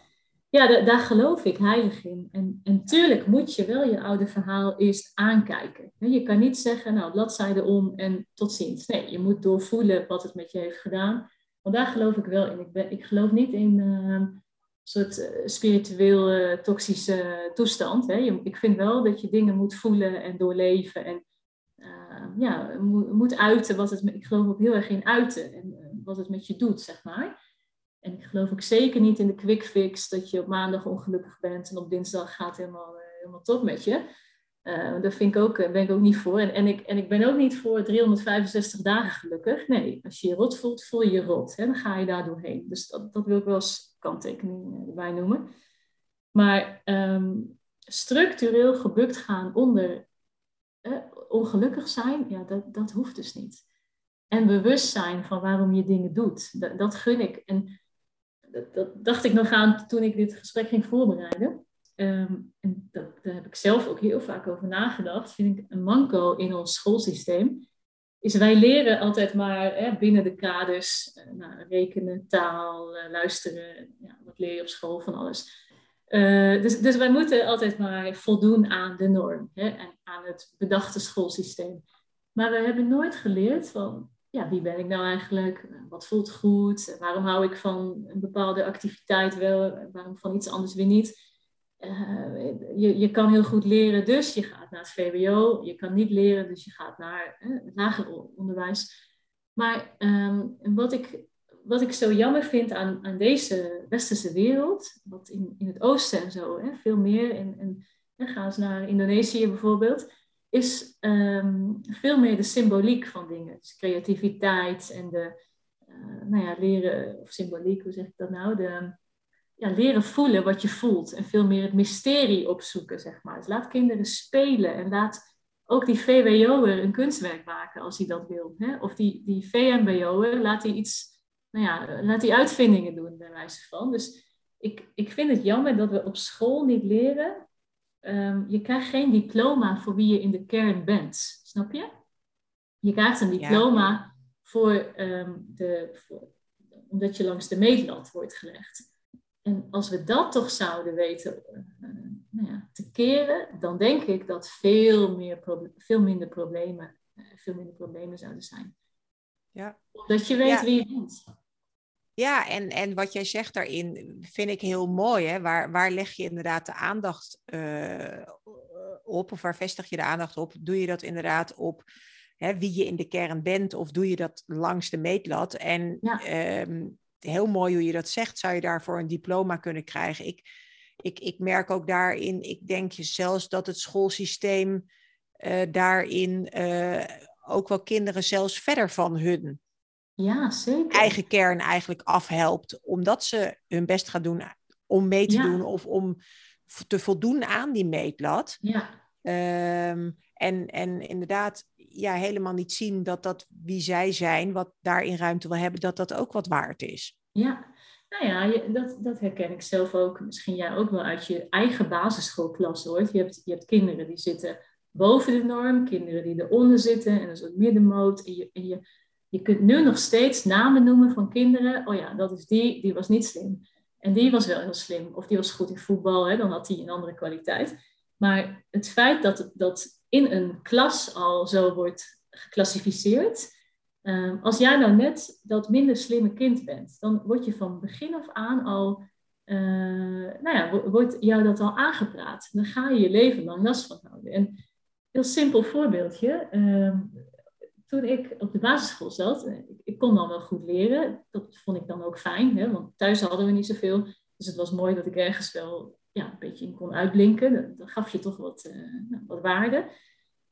Ja, daar geloof ik heilig in. En, en tuurlijk moet je wel je oude verhaal eerst aankijken. Je kan niet zeggen, nou, bladzijde om en tot ziens. Nee, je moet doorvoelen wat het met je heeft gedaan. Want daar geloof ik wel in. Ik, ben, ik geloof niet in uh, een soort uh, spiritueel uh, toxische toestand. Hè. ik vind wel dat je dingen moet voelen en doorleven. En ja, moet uiten wat het, ik geloof ook heel erg in uiten en uh, wat het met je doet, zeg maar. En ik geloof ook zeker niet in de quick fix, dat je op maandag ongelukkig bent en op dinsdag gaat helemaal, uh, helemaal top met je. Uh, daar vind ik ook, ben ik ook niet voor. En, en, ik, en ik ben ook niet voor 365 dagen gelukkig. Nee, als je je rot voelt, voel je je rot. Hè? Dan ga je daar doorheen. Dus dat, dat wil ik wel als kanttekening erbij noemen. Maar um, structureel gebukt gaan onder ongelukkig zijn, ja, dat, dat hoeft dus niet. En bewust zijn van waarom je dingen doet, dat, dat gun ik. En dat, dat, dacht ik nog aan toen ik dit gesprek ging voorbereiden. Ehm, en dat, daar heb ik zelf ook heel vaak over nagedacht. Vind ik een manco in ons schoolsysteem. is wij leren altijd maar hè, binnen de kaders nou, rekenen, taal, uh, luisteren. Ja, wat leer je op school van alles. Uh, dus, dus wij moeten altijd maar voldoen aan de norm hè, en aan het bedachte schoolsysteem. Maar we hebben nooit geleerd van, ja, wie ben ik nou eigenlijk? Wat voelt goed? Waarom hou ik van een bepaalde activiteit wel? Waarom van iets anders weer niet? Uh, je, je kan heel goed leren, dus je gaat naar het VWO. Je kan niet leren, dus je gaat naar het lager onderwijs. Maar um, wat, ik, wat ik zo jammer vind aan, aan deze westerse wereld, wat in, in het oosten en zo, hè, veel meer, en, en, en ga eens naar Indonesië bijvoorbeeld, is um, veel meer de symboliek van dingen. Dus creativiteit en de, uh, nou ja, leren, of symboliek, hoe zeg ik dat nou? De, ja, leren voelen wat je voelt en veel meer het mysterie opzoeken, zeg maar. Dus laat kinderen spelen en laat ook die VWO'er een kunstwerk maken als hij dat wil. Hè? Of die, die VMBO'er, laat hij iets, nou ja, laat hij uitvindingen doen, bij wijze van. Dus ik, ik vind het jammer dat we op school niet leren. Um, je krijgt geen diploma voor wie je in de kern bent, snap je? Je krijgt een diploma ja. voor, um, de, voor, omdat je langs de meetlat wordt gelegd. En als we dat toch zouden weten uh, nou ja, te keren, dan denk ik dat veel, meer veel minder problemen, uh, veel minder problemen zouden zijn. Ja. Dat je weet ja. wie je bent. Ja, en, en wat jij zegt daarin vind ik heel mooi. Hè? Waar, waar leg je inderdaad de aandacht uh, op? Of waar vestig je de aandacht op? Doe je dat inderdaad op hè, wie je in de kern bent? Of doe je dat langs de meetlat? En ja. um, heel mooi hoe je dat zegt, zou je daarvoor een diploma kunnen krijgen. Ik, ik, ik merk ook daarin, ik denk je zelfs dat het schoolsysteem uh, daarin uh, ook wel kinderen zelfs verder van hun ja, zeker. eigen kern eigenlijk afhelpt, omdat ze hun best gaan doen om mee te ja. doen of om te voldoen aan die meetlat. Ja. Um, en, en inderdaad, ja, helemaal niet zien dat dat wie zij zijn, wat daarin ruimte wil hebben, dat dat ook wat waard is. Ja, nou ja, je, dat, dat herken ik zelf ook. Misschien jij ook wel uit je eigen basisschoolklas hoort. Je hebt, je hebt kinderen die zitten boven de norm, kinderen die eronder zitten en een soort middenmoot. En je, en je, je kunt nu nog steeds namen noemen van kinderen. Oh ja, dat is die, die was niet slim. En die was wel heel slim. Of die was goed in voetbal, hè, dan had die een andere kwaliteit. Maar het feit dat, dat in een klas al zo wordt geclassificeerd. Um, als jij nou net dat minder slimme kind bent, dan word je van begin af aan al, uh, nou ja, wordt jou dat al aangepraat. Dan ga je je leven lang last van houden. En heel simpel voorbeeldje. Um, toen ik op de basisschool zat, ik, ik, kon dan wel goed leren. Dat vond ik dan ook fijn, hè, want thuis hadden we niet zoveel. Dus het was mooi dat ik ergens wel ja, een beetje in kon uitblinken. Dan, gaf je toch wat, uh, wat waarde.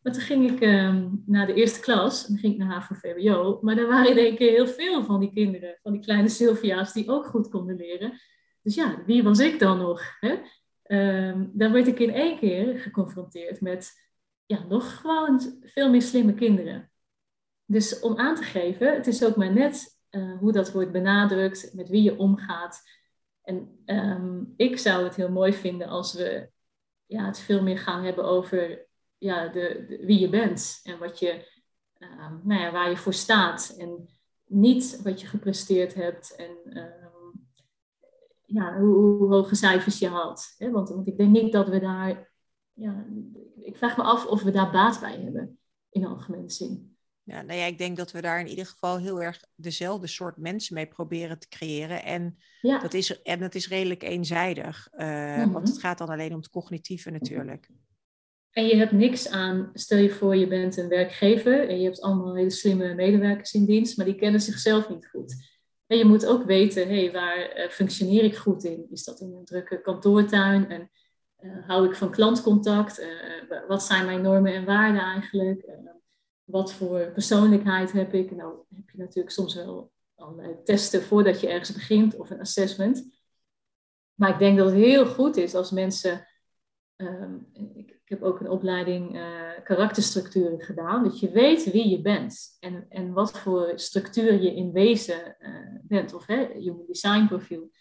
Maar toen ging ik um, naar de eerste klas, en ging ik naar HAVO-VWO. Maar daar waren in één keer heel veel van die kinderen, van die kleine Sylvia's, die ook goed konden leren. Dus ja, wie was ik dan nog? Hè? Um, dan werd ik in één keer geconfronteerd met ja, nog gewoon veel meer slimme kinderen. Dus om aan te geven, het is ook maar net uh, hoe dat wordt benadrukt, met wie je omgaat. En um, ik zou het heel mooi vinden als we ja, het veel meer gaan hebben over ja, de, wie je bent en wat je, uh, nou ja, waar je voor staat. En niet wat je gepresteerd hebt en uh, ja, hoe, hoe, hoge cijfers je haalt. Hè? Want, want ik denk niet dat we daar, ja, ik vraag me af of we daar baat bij hebben in algemene zin. Ja, nou ja, ik denk dat we daar in ieder geval heel erg dezelfde soort mensen mee proberen te creëren. En, ja. dat, is, en dat is redelijk eenzijdig. Uh, mm-hmm. Want het gaat dan alleen om het cognitieve natuurlijk. En je hebt niks aan, stel je voor je bent een werkgever en je hebt allemaal hele slimme medewerkers in dienst, maar die kennen zichzelf niet goed. En je moet ook weten, hé, hey, waar uh, functioneer ik goed in? Is dat in een drukke kantoortuin? En uh, hou ik van klantcontact? Uh, wat zijn mijn normen en waarden eigenlijk? Wat voor persoonlijkheid heb ik? Nou heb je natuurlijk soms wel allerlei testen voordat je ergens begint of een assessment. Maar ik denk dat het heel goed is als mensen. Um, ik, ik, heb ook een opleiding uh, karakterstructuren gedaan, dat je weet wie je bent en, en wat voor structuur je in wezen uh, bent, of hè, human design profiel.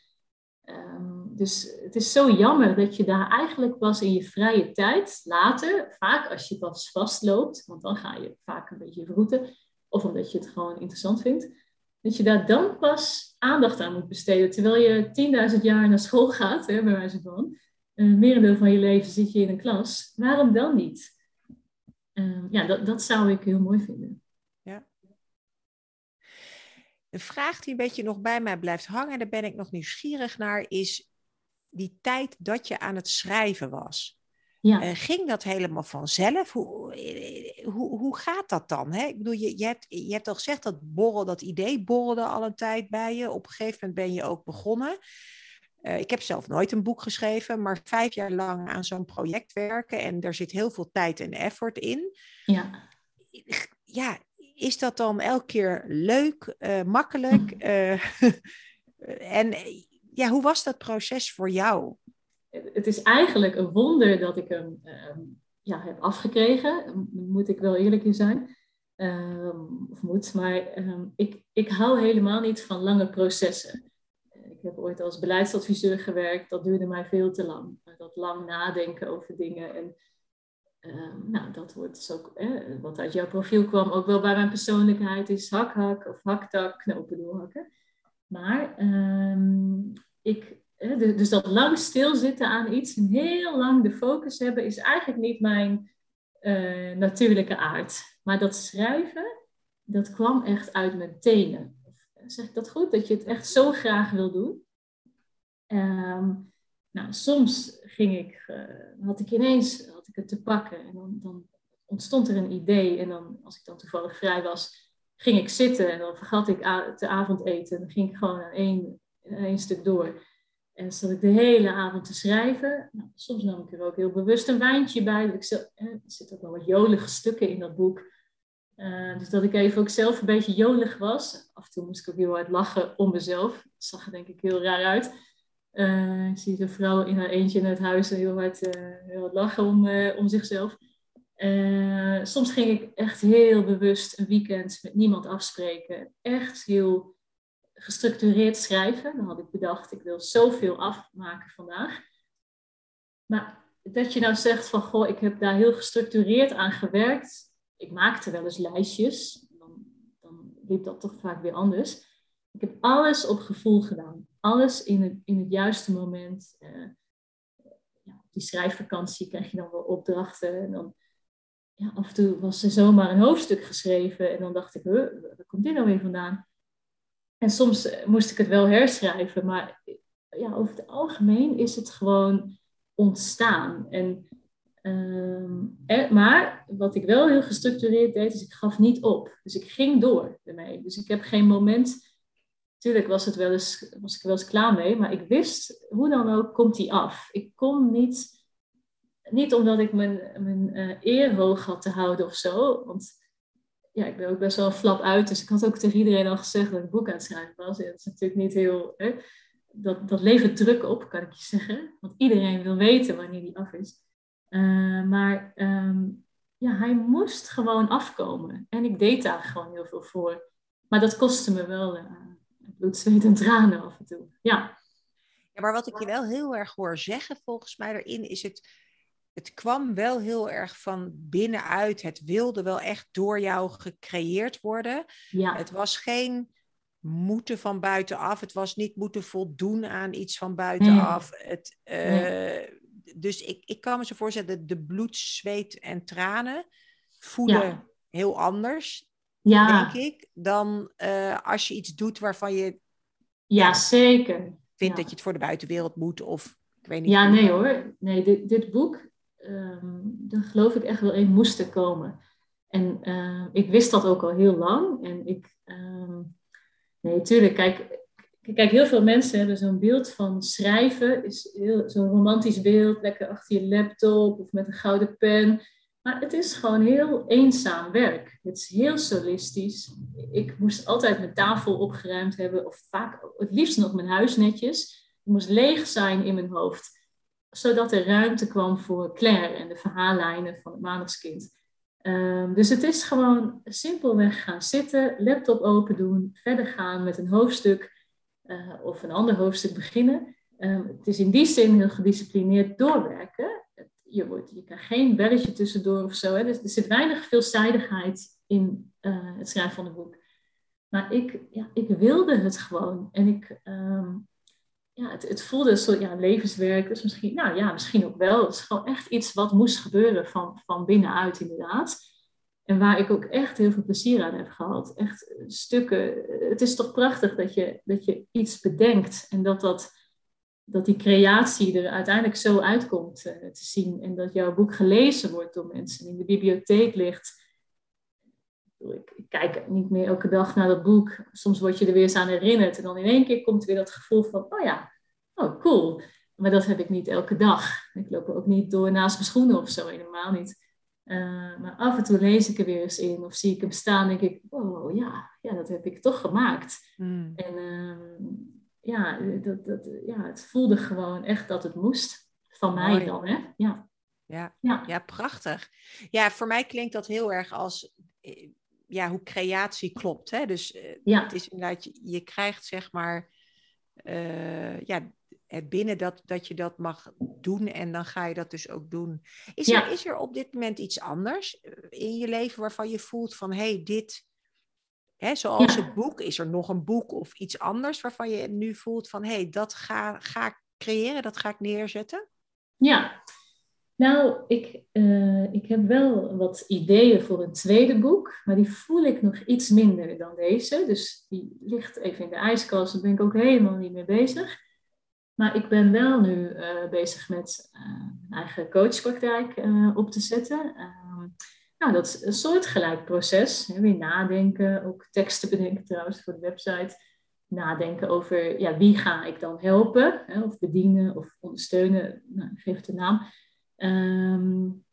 Um, dus het is zo jammer dat je daar eigenlijk pas in je vrije tijd, later, vaak als je pas vastloopt, want dan ga je vaak een beetje vroeten, of omdat je het gewoon interessant vindt, dat je daar dan pas aandacht aan moet besteden. Terwijl je 10.000 jaar naar school gaat, hè, bij wijze van, een merendeel van je leven zit je in een klas, waarom dan niet? Uh, ja, dat, dat zou ik heel mooi vinden. Een vraag die een beetje nog bij mij blijft hangen, daar ben ik nog nieuwsgierig naar, is die tijd dat je aan het schrijven was. Ja. Uh, ging dat helemaal vanzelf? Hoe, eh, hoe, hoe gaat dat dan? Hè? Ik bedoel, je, je, hebt, je hebt al gezegd dat borrel, dat idee borrelde al een tijd bij je. Op een gegeven moment ben je ook begonnen. Uh, ik heb zelf nooit een boek geschreven, maar vijf jaar lang aan zo'n project werken en er zit heel veel tijd en effort in. Ja. Ja, is dat dan elke keer leuk, uh, makkelijk? Uh, en ja, hoe was dat proces voor jou? Het is eigenlijk een wonder dat ik hem ehm, ja, heb afgekregen, moet ik wel eerlijk in zijn. Um, of moet, maar um, ik, ik hou helemaal niet van lange processen. Ik heb ooit als beleidsadviseur gewerkt, dat duurde mij veel te lang. Dat lang nadenken over dingen. En uh, nou, dat wordt dus ook, eh, wat uit jouw profiel kwam, ook wel bij mijn persoonlijkheid, is hak-hak of haktak, knopen doorhakken. Maar um, ik, eh, dus dat lang stilzitten aan iets en heel lang de focus hebben, is eigenlijk niet mijn uh, natuurlijke aard. Maar dat schrijven, dat kwam echt uit mijn tenen. Zeg ik dat goed? Dat je het echt zo graag wil doen. Um, nou, soms ging ik, uh, had ik ineens had ik het te pakken en dan, dan, ontstond er een idee. En dan, als ik dan toevallig vrij was, ging ik zitten en dan vergat ik te avondeten. En dan ging ik gewoon aan één, stuk door. En zat ik de hele avond te schrijven. Nou, soms nam ik er ook heel bewust een wijntje bij. Ik eh, er zitten ook wel wat jolige stukken in dat boek. Uh, dus dat ik even ook zelf een beetje jolig was. Af en toe moest ik ook heel hard lachen om mezelf. Dat zag er denk ik heel raar uit. Uh, ik zie de vrouw in haar eentje in het huis heel hard, uh, heel hard lachen om, om zichzelf. soms ging ik echt heel bewust een weekend met niemand afspreken. Echt heel gestructureerd schrijven. Dan had ik bedacht, ik wil zoveel afmaken vandaag. Maar dat je nou zegt van, goh, ik heb daar heel gestructureerd aan gewerkt ik maakte wel eens lijstjes. Dan, dan liep dat toch vaak weer anders. Ik heb alles op gevoel gedaan. Alles in het, in het juiste moment. Uh, ja, op die schrijfvakantie krijg je dan wel opdrachten. En dan, ja, af en toe was er zomaar een hoofdstuk geschreven. En dan dacht ik, huh, waar komt dit nou weer vandaan? En soms eh, moest ik het wel herschrijven. Maar ja, over het algemeen is het gewoon ontstaan. En Um, maar wat ik wel heel gestructureerd deed, is ik gaf niet op. Dus ik ging door ermee. Dus ik heb geen moment. Tuurlijk was, het wel eens, was ik er wel eens klaar mee, maar ik wist hoe dan ook komt die af. Ik kon niet, niet omdat ik mijn, mijn uh, eer hoog had te houden of zo. Want ja, ik ben ook best wel flap uit. Dus ik had ook tegen iedereen al gezegd dat ik boek aan het schrijven was. dat is natuurlijk niet heel. Hè, dat, dat levert druk op, kan ik je zeggen. Want iedereen wil weten wanneer die af is. Eh, maar ehm, ja, hij moest gewoon afkomen. En ik deed daar gewoon heel veel voor. Maar dat kostte me wel uh, bloed, zweet en tranen af en toe. Ja. ja, maar wat ik je wel heel erg hoor zeggen volgens mij erin is het... Het kwam wel heel erg van binnenuit. Het wilde wel echt door jou gecreëerd worden. Ja. Het was geen moeten van buitenaf. Het was niet moeten voldoen aan iets van buitenaf. Het, uh, dus ik, ik kan me zo voorstellen, de bloed, zweet en tranen voelen heel anders, ja. denk ik, dan uh, als je iets doet waarvan je... Ja, zeker. Vindt dat je het voor de buitenwereld moet of ik weet niet. Ja, nee hoor. Nee, dit, dit boek, um, daar geloof ik echt wel in moest komen. En uh, ik wist dat ook al heel lang. En ik... Um, nee, tuurlijk, kijk Kijk, heel veel mensen hebben zo'n beeld van schrijven, is zo'n romantisch beeld, lekker achter je laptop of met een gouden pen. Maar het is gewoon heel eenzaam werk. Het is heel solistisch. Ik moest altijd mijn tafel opgeruimd hebben, of vaak het liefst nog mijn huis netjes. Het moest leeg zijn in mijn hoofd, zodat er ruimte kwam voor Claire en de verhaallijnen van het maandagskind. Um, dus het is gewoon simpelweg gaan zitten, laptop open doen, verder gaan met een hoofdstuk uh, of een ander hoofdstuk beginnen. Um, het is in die zin heel gedisciplineerd doorwerken. Je, je krijgt geen belletje tussendoor of zo. Hè. Dus er zit weinig veelzijdigheid in uh, het schrijven van het boek. Maar ik, ja, ik wilde het gewoon. En ik, ehm, ja, het, het voelde een soort ja, levenswerk. Dus misschien, nou ja, misschien ook wel. Het is gewoon echt iets wat moest gebeuren van, van binnenuit, inderdaad. En waar ik ook echt heel veel plezier aan heb gehad. Echt stukken. Het is toch prachtig dat je, dat je iets bedenkt en dat, dat, dat die creatie er uiteindelijk zo uitkomt uh, te zien. En dat jouw boek gelezen wordt door mensen, in de bibliotheek ligt. Ik, ik, kijk niet meer elke dag naar dat boek. Soms word je er weer eens aan herinnerd. En dan in één keer komt weer dat gevoel van, oh ja, oh cool. Maar dat heb ik niet elke dag. Ik loop ook niet door naast mijn schoenen of zo, helemaal niet. Uh, maar af en toe lees ik er weer eens in of zie ik hem staan en denk ik, oh ja, ja dat heb ik toch gemaakt. Mm. En uh, ja, dat, dat, ja, het voelde gewoon echt dat het moest. Van mij dan, hè? Ja. Ja, ja. ja, prachtig. Ja, voor mij klinkt dat heel erg als eh, ja, hoe creatie klopt. Hè? Dus ja. het is inderdaad, je, je krijgt zeg maar uh, ja, binnen dat, dat je dat mag doen en dan ga je dat dus ook doen. Is, er, is er op dit moment iets anders eh, in je leven waarvan je voelt van hé, hey, dit, hè, zoals het boek, is er nog een boek of iets anders waarvan je nu voelt van hé, hey, dat ga, ga ik creëren, dat ga ik neerzetten? Ja, nou, ik, uh, ik heb wel wat ideeën voor een tweede boek, maar die voel ik nog iets minder dan deze. Dus die ligt even in de ijskast, daar ben ik ook helemaal niet mee bezig. Maar ik ben wel nu uh, bezig met uh, een eigen coachpraktijk op te zetten. Ehm, nou, dat is een soortgelijk proces. Hè, weer nadenken, ook teksten bedenken trouwens voor de website. Nadenken over ja, wie ga ik dan helpen, hè, of bedienen of ondersteunen. Nou, geef het een naam. Um,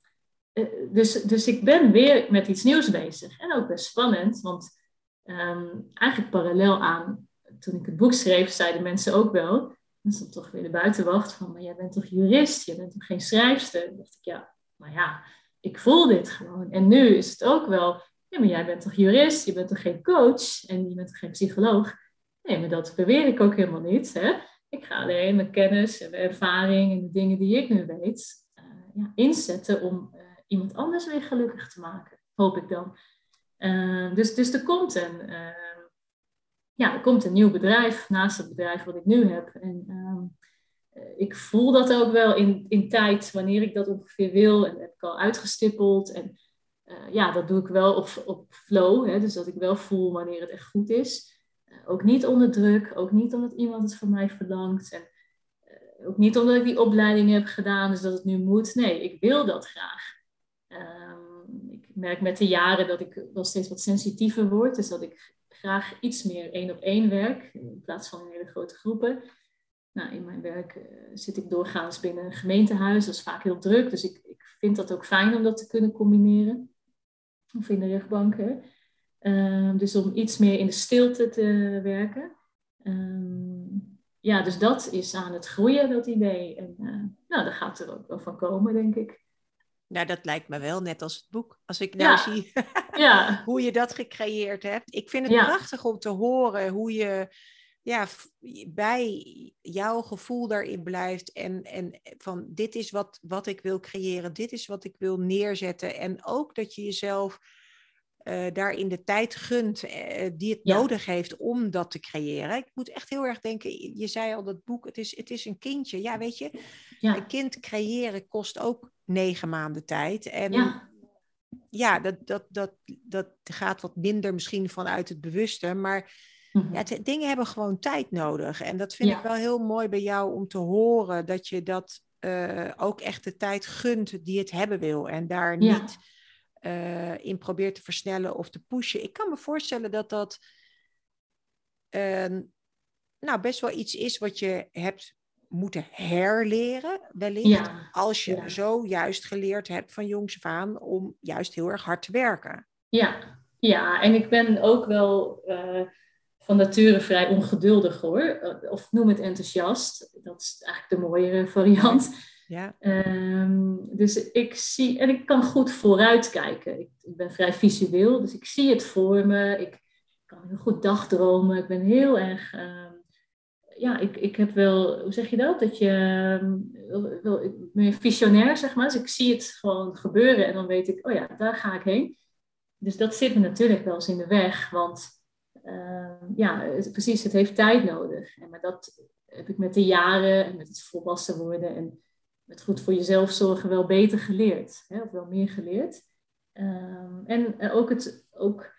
dus, dus ik ben weer met iets nieuws bezig. En ook best spannend, want um, eigenlijk parallel aan toen ik het boek schreef, zeiden mensen ook wel dan stond toch weer de buitenwacht van, maar jij bent toch jurist, je bent toch geen schrijfster? Dan dacht ik, ja, maar ja, ik voel dit gewoon. En nu is het ook wel, ja, maar jij bent toch jurist, je bent toch geen coach en je bent toch geen psycholoog? Nee, maar dat beweer ik ook helemaal niet. Hè? Ik ga alleen mijn kennis en mijn ervaring en de dingen die ik nu weet uh, ja, inzetten om uh, iemand anders weer gelukkig te maken, hoop ik dan. Uh, dus, dus er komt een ja, er komt een nieuw bedrijf naast het bedrijf wat ik nu heb. En ehm, eh, ik voel dat ook wel in, in tijd, wanneer ik dat ongeveer wil. En dat heb ik al uitgestippeld. En uh, ja, dat doe ik wel op, op flow. Hè, dus dat ik wel voel wanneer het echt goed is. Uh, ook niet onder druk, ook niet omdat iemand het van mij verlangt. En ook niet omdat ik die opleiding heb gedaan, dus dat het nu moet. Nee, ik wil dat graag. Um, ik merk met de jaren dat ik wel steeds wat sensitiever word. Dus dat ik graag iets meer één op één werk in plaats van in hele grote groepen. Nou, in mijn werk uh, zit ik doorgaans binnen een gemeentehuis, dat is vaak heel druk, dus ik, ik vind dat ook fijn om dat te kunnen combineren. Of in de rechtbanken. Uh, dus om iets meer in de stilte te werken. Uh, ja, dus dat is aan het groeien, dat idee. En uh, nou, daar gaat er ook wel van komen, denk ik. Nou, dat lijkt me wel net als het boek. Als ik nou zie ja. hoe je dat gecreëerd hebt. Ik vind het prachtig om te horen hoe je ja, bij jouw gevoel daarin blijft. En, en van dit is wat, wat ik wil creëren, dit is wat ik wil neerzetten. En ook dat je jezelf uh, daarin de tijd gunt uh, die het nodig heeft om dat te creëren. Ik moet echt heel erg denken, je zei al dat boek, het is, het is een kindje. Ja, weet je, een kind creëren kost ook negen maanden tijd. En ja, ja dat, dat, dat, dat gaat wat minder misschien vanuit het bewuste, maar mhm. ja, dingen hebben gewoon tijd nodig. En dat vind ik wel heel mooi bij jou om te horen, dat je dat uh, ook echt de tijd gunt die het hebben wil. En daar niet uh, in probeert te versnellen of te pushen. Ik kan me voorstellen dat dat uh, nou, best wel iets is wat je hebt moeten herleren, wellicht. Als je zo juist geleerd hebt van jongs af aan om juist heel erg hard te werken. Ja, ja en ik ben ook wel uh, van nature vrij ongeduldig hoor. Eh, of noem het enthousiast. Dat is eigenlijk de mooiere variant. Ja. Um, dus ik zie, en ik kan goed vooruitkijken. Ik, ik, ben vrij visueel, dus ik zie het voor me. Ik kan heel goed dagdromen. Ik ben heel erg, um, ja, ik, ik heb wel, hoe zeg je dat? Dat je, um, ik ben visionair, zeg maar. Dus ik zie het gewoon gebeuren en dan weet ik, oh ja, daar ga ik heen. dus dat zit me natuurlijk wel eens in de weg, want ehm, ja, precies, het heeft tijd nodig. En, maar dat heb ik met de jaren en met het volwassen worden en met goed voor jezelf zorgen wel beter geleerd, hè, of wel meer geleerd. Ehm, en eh, ook, het, ook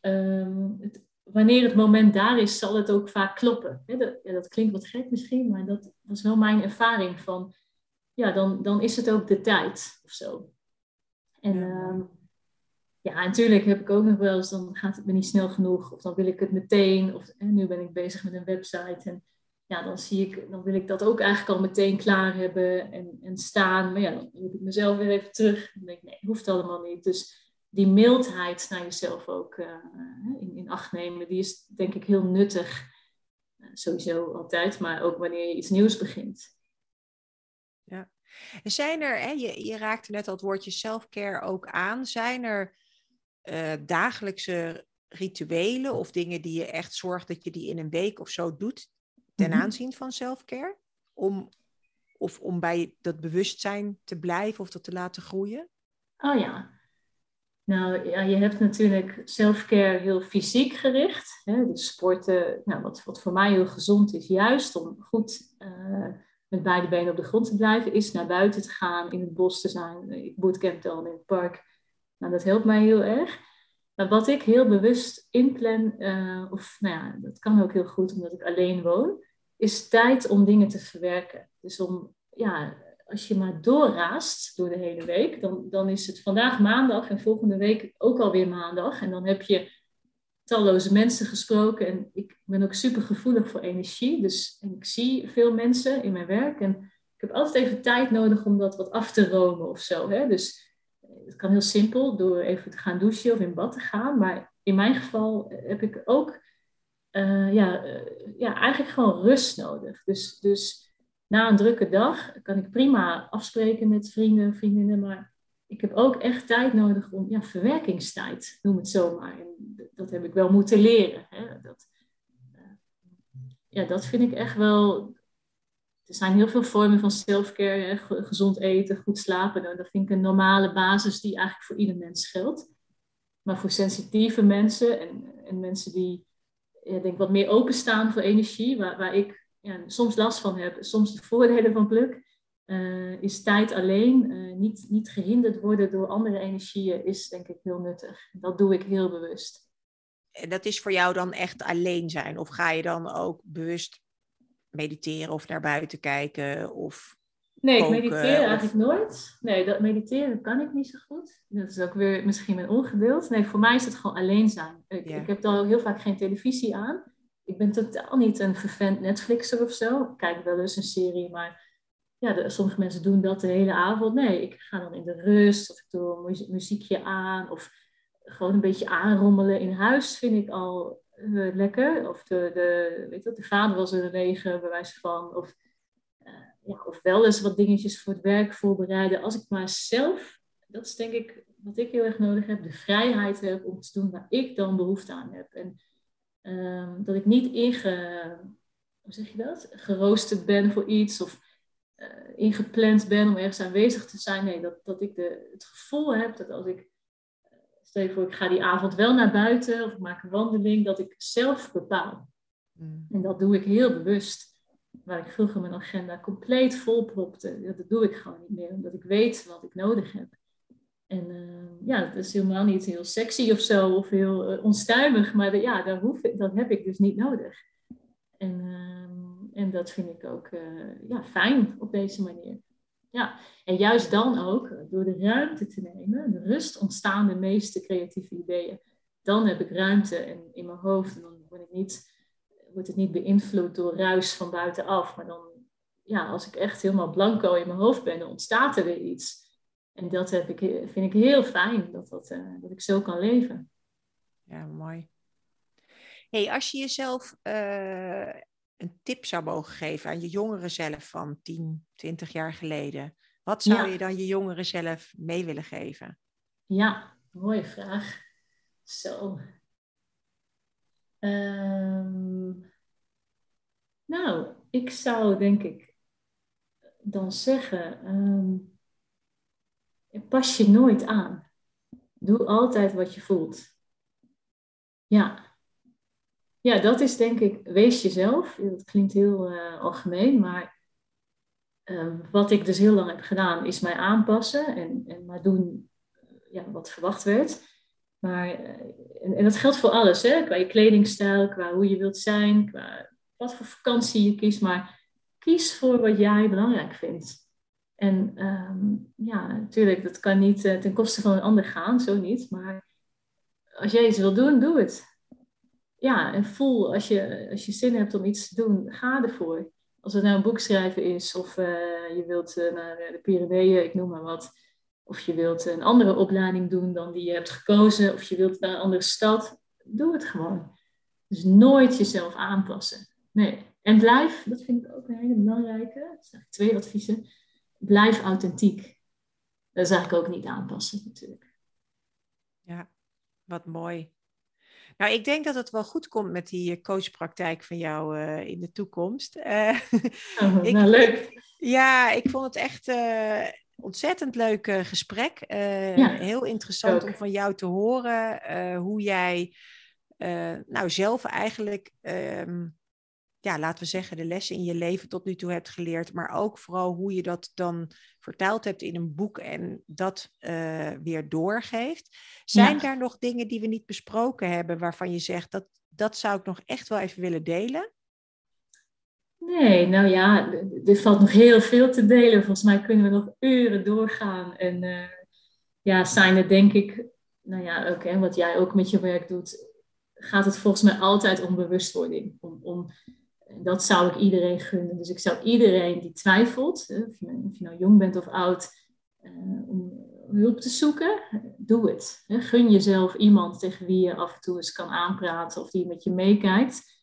ehm, het, wanneer het moment daar is, zal het ook vaak kloppen. Hè, dat, ja, dat klinkt wat gek misschien, maar dat was wel mijn ervaring van, ja, dan, dan is het ook de tijd of zo. En. Ja, natuurlijk heb ik ook nog wel eens, dan gaat het me niet snel genoeg, of dan wil ik het meteen, of nu ben ik bezig met een website en ja, dan, zie ik, dan wil ik dat ook eigenlijk al meteen klaar hebben en, en staan. Maar ja, dan roep ik mezelf weer even terug. Dan denk ik, nee, hoeft allemaal niet. Dus die mildheid naar jezelf ook uh, in, in acht nemen, die is denk ik heel nuttig. Uh, sowieso altijd, maar ook wanneer je iets nieuws begint. Ja. Zijn er, hè, je, je raakte net al het woordje selfcare ook aan, zijn er uh, dagelijkse rituelen of dingen die je echt zorgt dat je die in een week of zo doet, ten mhm. aanzien van selfcare? Om, of om bij dat bewustzijn te blijven of dat te laten groeien? Oh ja. Nou ja, je hebt natuurlijk selfcare heel fysiek gericht. Hè? Dus sporten, nou, wat, wat voor mij heel gezond is, juist om goed uh, met beide benen op de grond te blijven, is naar buiten te gaan, in het bos te zijn. Ik bootcamp dan in het park. Nou, dat helpt mij heel erg. Maar wat ik heel bewust inplan, uh, of nou ja, dat kan ook heel goed omdat ik alleen woon, is tijd om dingen te verwerken. Dus om, ja, als je maar doorraast door de hele week, dan, dan is het vandaag maandag en volgende week ook alweer maandag. En dan heb je talloze mensen gesproken. En ik ben ook super gevoelig voor energie. Dus en ik zie veel mensen in mijn werk. En ik heb altijd even tijd nodig om dat wat af te romen of zo. Hè? Dus het kan heel simpel door even te gaan douchen of in bad te gaan. Maar in mijn geval heb ik ook uh, ja, uh, ja, eigenlijk gewoon rust nodig. Dus, dus na een drukke dag kan ik prima afspreken met vrienden en vriendinnen, maar ik heb ook echt tijd nodig om, ja, verwerkingstijd, noem het zo maar. En dat heb ik wel moeten leren. Hè? Dat, uh, ja, dat vind ik echt wel. Er zijn heel veel vormen van self-care, gezond eten, goed slapen. Nou, dat vind ik een normale basis die eigenlijk voor ieder mens geldt. Maar voor sensitieve mensen en, en mensen die ja, denk wat meer openstaan voor energie, waar, waar ik ja, soms last van heb, soms de voordelen van pluk. Uh, is tijd alleen, uh, niet, niet gehinderd worden door andere energieën, is denk ik heel nuttig. Dat doe ik heel bewust. En dat is voor jou dan echt alleen zijn? Of ga je dan ook bewust mediteren of naar buiten kijken? Of Nee, ik mediteer eigenlijk nooit. Nee, dat mediteren kan ik niet zo goed. Dat is ook weer misschien mijn ongeduld. Nee, voor mij is het gewoon alleen zijn. Ik, ik heb dan heel vaak geen televisie aan. Ik ben totaal niet een vervent Netflixer of zo. Ik kijk wel eens een serie, maar ja, sommige mensen doen dat de hele avond. Nee, ik ga dan in de rust of ik doe een muziekje aan of gewoon een beetje aanrommelen in huis vind ik al uh, lekker. Of de, de, weet je, de vader was er regen, bij wijze van. Of ja, of wel eens wat dingetjes voor het werk voorbereiden. Als ik maar zelf, dat is denk ik wat ik heel erg nodig heb, de vrijheid heb om te doen waar ik dan behoefte aan heb. En um, dat ik niet inge, hoe zeg je dat? geroosterd ben voor iets of uh, ingepland ben om ergens aanwezig te zijn. Nee, dat, dat ik de, het gevoel heb dat als ik, stel je voor ik ga die avond wel naar buiten of ik maak een wandeling, dat ik zelf bepaal. Mm. En dat doe ik heel bewust waar ik vroeger mijn agenda compleet vol propte, dat doe ik gewoon niet meer, omdat ik weet wat ik nodig heb. En uh, ja, dat is helemaal niet heel sexy of zo, of heel uh, onstuimig, maar de, ja, dat, hoef ik, dat heb ik dus niet nodig. En, uh, en dat vind ik ook eh, ja, fijn op deze manier. Ja, en juist dan ook, door de ruimte te nemen, de rust ontstaan de meeste creatieve ideeën. Dan heb ik ruimte en in mijn hoofd en dan word ik niet wordt het niet beïnvloed door ruis van buitenaf. Maar dan, ja, als ik echt helemaal blanco in mijn hoofd ben, dan ontstaat er weer iets. En dat heb ik, vind ik heel fijn, dat, dat, uh, dat ik zo kan leven. Ja, mooi. Hey, als je jezelf een tip zou mogen geven aan je jongere zelf van 10, 20 jaar geleden, wat zou ja. je dan je jongere zelf mee willen geven? Ja, mooie vraag. Zo, Um, nou, ik zou denk ik dan zeggen, um, pas je nooit aan. Doe altijd wat je voelt. Ja. Ja, dat is denk ik, wees jezelf. Dat klinkt heel uh, algemeen, maar uh, wat ik dus heel lang heb gedaan, is mij aanpassen en, en maar doen ja, wat verwacht werd. Maar, eh, en, en, dat geldt voor alles, hè? qua je kledingstijl, qua hoe je wilt zijn, qua wat voor vakantie je kiest. Maar kies voor wat jij belangrijk vindt. En um, ja, natuurlijk, dat kan niet ten koste van een ander gaan, zo niet. Maar als jij iets wil doen, doe het. Ja, en voel, als je, als je zin hebt om iets te doen, ga ervoor. Als het nou een boek schrijven is, of uh, je wilt uh, naar de Pyreneeën, ik noem maar wat. Of je wilt een andere opleiding doen dan die je hebt gekozen, of je wilt naar een andere stad. Doe het gewoon. Dus nooit jezelf aanpassen. Nee. En blijf, dat vind ik ook een hele belangrijke, dat zijn twee adviezen blijf authentiek. Dat is eigenlijk ook niet aanpassen natuurlijk. Ja, wat mooi. Nou, ik denk dat het wel goed komt met die eh, coachpraktijk van jou uh, in de toekomst. Uh, oh, ik, nou, leuk. Ja, ik vond het echt uh, ontzettend leuk gesprek. Ja, heel interessant om van jou te horen hoe jij nou zelf eigenlijk ehm, ja, laten we zeggen, de lessen in je leven tot nu toe hebt geleerd, maar ook vooral hoe je dat dan vertaald hebt in een boek en dat uh, weer doorgeeft. Zijn daar nog dingen die we niet besproken hebben waarvan je zegt dat dat zou ik nog echt wel even willen delen? Nee, nou ja, er valt nog heel veel te delen. Volgens mij kunnen we nog uren doorgaan. En uh, ja, zijn er denk ik, nou ja, ook hè, wat jij ook met je werk doet, gaat het volgens mij altijd om bewustwording. Om, om dat zou ik iedereen gunnen. Dus ik zou iedereen die twijfelt, of je, of je nou jong bent of oud, eh, om hulp te zoeken, doe het. Gun jezelf iemand tegen wie je af en toe eens kan aanpraten of die met je meekijkt.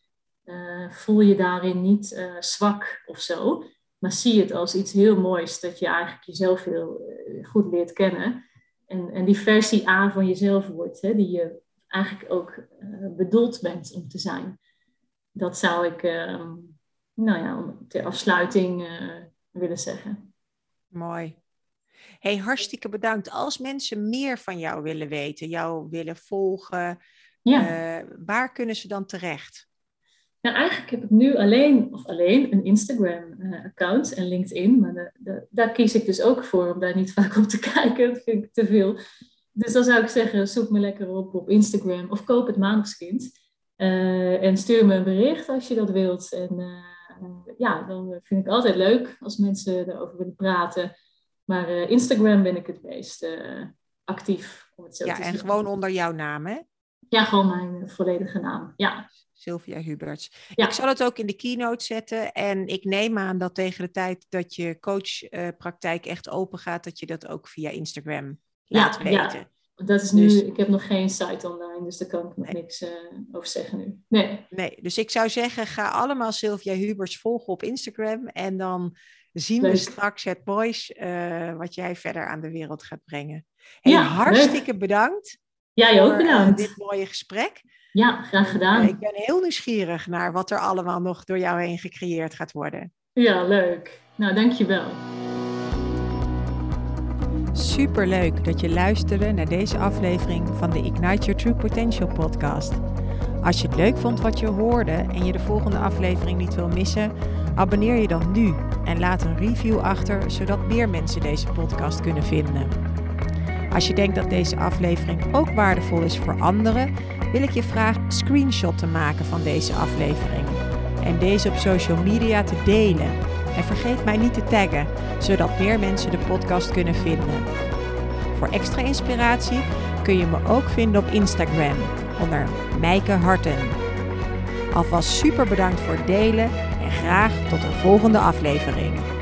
Uh, voel je daarin niet uh, zwak of zo, maar zie het als iets heel moois dat je eigenlijk jezelf heel goed leert kennen. En, en die versie A van jezelf wordt, hè, die je eigenlijk ook bedoeld bent om te zijn dat zou ik, uh, nou ja, ter afsluiting uh, willen zeggen. Mooi. Hey, hartstikke bedankt. Als mensen meer van jou willen weten, jou willen volgen, ja. uh, waar kunnen ze dan terecht? Nou, eigenlijk heb ik nu alleen, of alleen, een Instagram-account en LinkedIn. Maar de, de, daar kies ik dus ook voor om daar niet vaak op te kijken. Dat vind ik te veel. Dus dan zou ik zeggen, zoek me lekker op op Instagram of koop het maandagskind. Uh, en stuur me een bericht als je dat wilt. En uh, ja, dan vind ik altijd leuk als mensen erover willen praten. Maar uh, Instagram ben ik het meest actief. Om het zo ja, en gewoon onder jouw naam, hè? Ja, gewoon mijn volledige naam. Ja. Sylvia Huberts. Ja. Ik zal het ook in de keynote zetten. En ik neem aan dat tegen de tijd dat je coachpraktijk echt open gaat, dat je dat ook via Instagram laat weten. Ja. Dat is nu, dus- ik heb nog geen site online, dus daar kan ik nog niks uh, over zeggen nu. Nee. nee, dus ik zou zeggen, ga allemaal Sylvia Hubers volgen op Instagram. En dan zien we straks het moois uh, wat jij verder aan de wereld gaat brengen. Hey, ja, hartstikke bedankt. Jij ook bedankt. Uh, dit mooie gesprek. Ja, graag gedaan. ik ben heel nieuwsgierig naar wat er allemaal nog door jou heen gecreëerd gaat worden. Ja, leuk. Nou, dankjewel. Super leuk dat je luisterde naar deze aflevering van de Ignite Your True Potential podcast. Als je het leuk vond wat je hoorde en je de volgende aflevering niet wil missen, abonneer je dan nu en laat een review achter zodat meer mensen deze podcast kunnen vinden. Als je denkt dat deze aflevering ook waardevol is voor anderen, wil ik je vragen een screenshot te maken van deze aflevering en deze op social media te delen en vergeet mij niet te taggen, zodat meer mensen de podcast kunnen vinden. Voor extra inspiratie kun je me ook vinden op Instagram onder Mijke Harten. Alvast super bedankt voor het delen en graag tot een volgende aflevering.